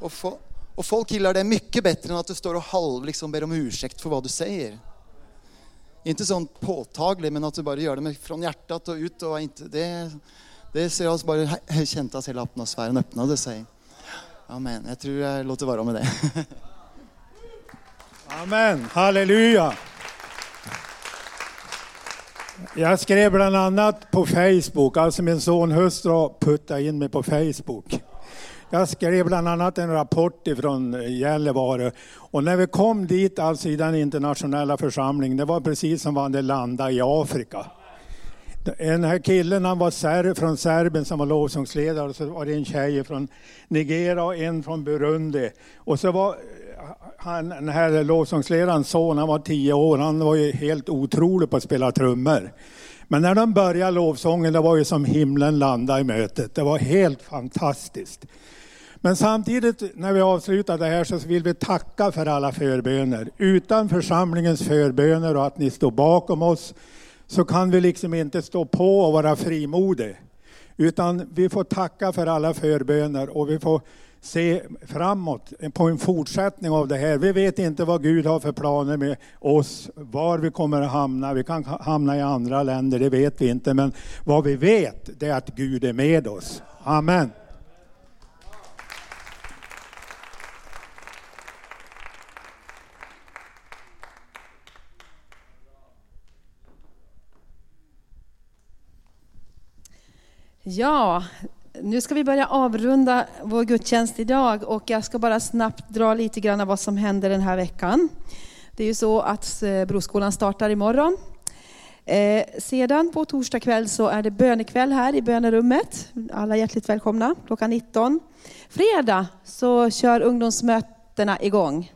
Och, få, och folk gillar det mycket bättre än att du står och halv liksom ber om ursäkt för vad du säger. Inte sån påtaglig, men att du bara gör det med, från hjärtat och ut. Och inte, det, det ser jag bara jag kände att hela atmosfären öppnade sig. Amen. Jag tror jag låter vara med det. *laughs*
Amen, halleluja. Jag skrev bland annat på Facebook, alltså min son hustru puttade in mig på Facebook. Jag skrev bland annat en rapport ifrån Gällivare och när vi kom dit, alltså i den internationella församlingen, det var precis som om vi hade landat i Afrika. Den här killen han var ser, från Serbien som var lovsångsledare och så var det en tjej från Nigeria och en från Burundi. Och så var han, den här lovsångsledarens son, han var tio år, han var ju helt otrolig på att spela trummor. Men när de började lovsången, det var ju som himlen landade i mötet. Det var helt fantastiskt. Men samtidigt när vi avslutar det här så vill vi tacka för alla förböner. Utan församlingens förböner och att ni står bakom oss så kan vi liksom inte stå på och vara frimodiga. Utan vi får tacka för alla förböner och vi får se framåt på en fortsättning av det här. Vi vet inte vad Gud har för planer med oss, var vi kommer att hamna. Vi kan hamna i andra länder, det vet vi inte. Men vad vi vet, det är att Gud är med oss. Amen.
Ja, nu ska vi börja avrunda vår gudstjänst idag och jag ska bara snabbt dra lite grann av vad som händer den här veckan. Det är ju så att eh, Broskolan startar imorgon. Eh, sedan på torsdag kväll så är det bönekväll här i bönerummet. Alla hjärtligt välkomna klockan 19. Fredag så kör ungdomsmötena igång.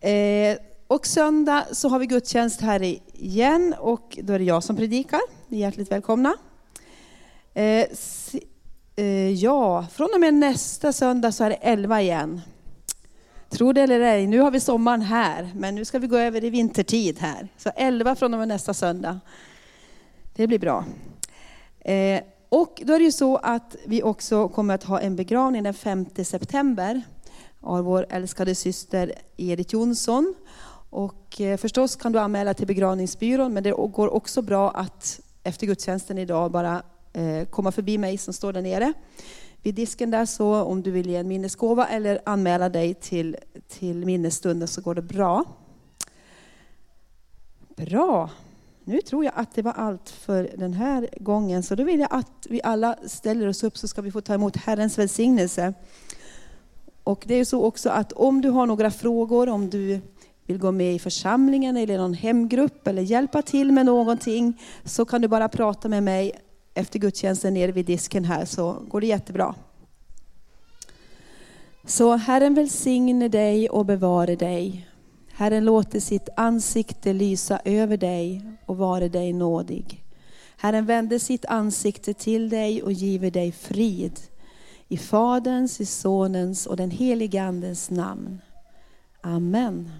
Eh, och söndag så har vi gudstjänst här igen och då är det jag som predikar. Ni är hjärtligt välkomna. Eh, si, eh, ja, från och med nästa söndag så är det 11 igen. Tro det eller ej, nu har vi sommaren här, men nu ska vi gå över i vintertid här. Så 11 från och med nästa söndag. Det blir bra. Eh, och då är det ju så att vi också kommer att ha en begravning den 5 september av vår älskade syster Edith Jonsson. Och eh, förstås kan du anmäla till begravningsbyrån, men det går också bra att efter gudstjänsten idag bara Eh, komma förbi mig som står där nere vid disken där. Så om du vill ge en minnesgåva eller anmäla dig till, till minnesstunden så går det bra. Bra. Nu tror jag att det var allt för den här gången. Så då vill jag att vi alla ställer oss upp så ska vi få ta emot Herrens välsignelse. Och det är så också att om du har några frågor, om du vill gå med i församlingen eller någon hemgrupp eller hjälpa till med någonting så kan du bara prata med mig efter gudstjänsten nere vid disken här så går det jättebra. Så Herren välsigne dig och bevare dig. Herren låter sitt ansikte lysa över dig och vare dig nådig. Herren vänder sitt ansikte till dig och giver dig frid. I Faderns, i Sonens och den helige Andens namn. Amen.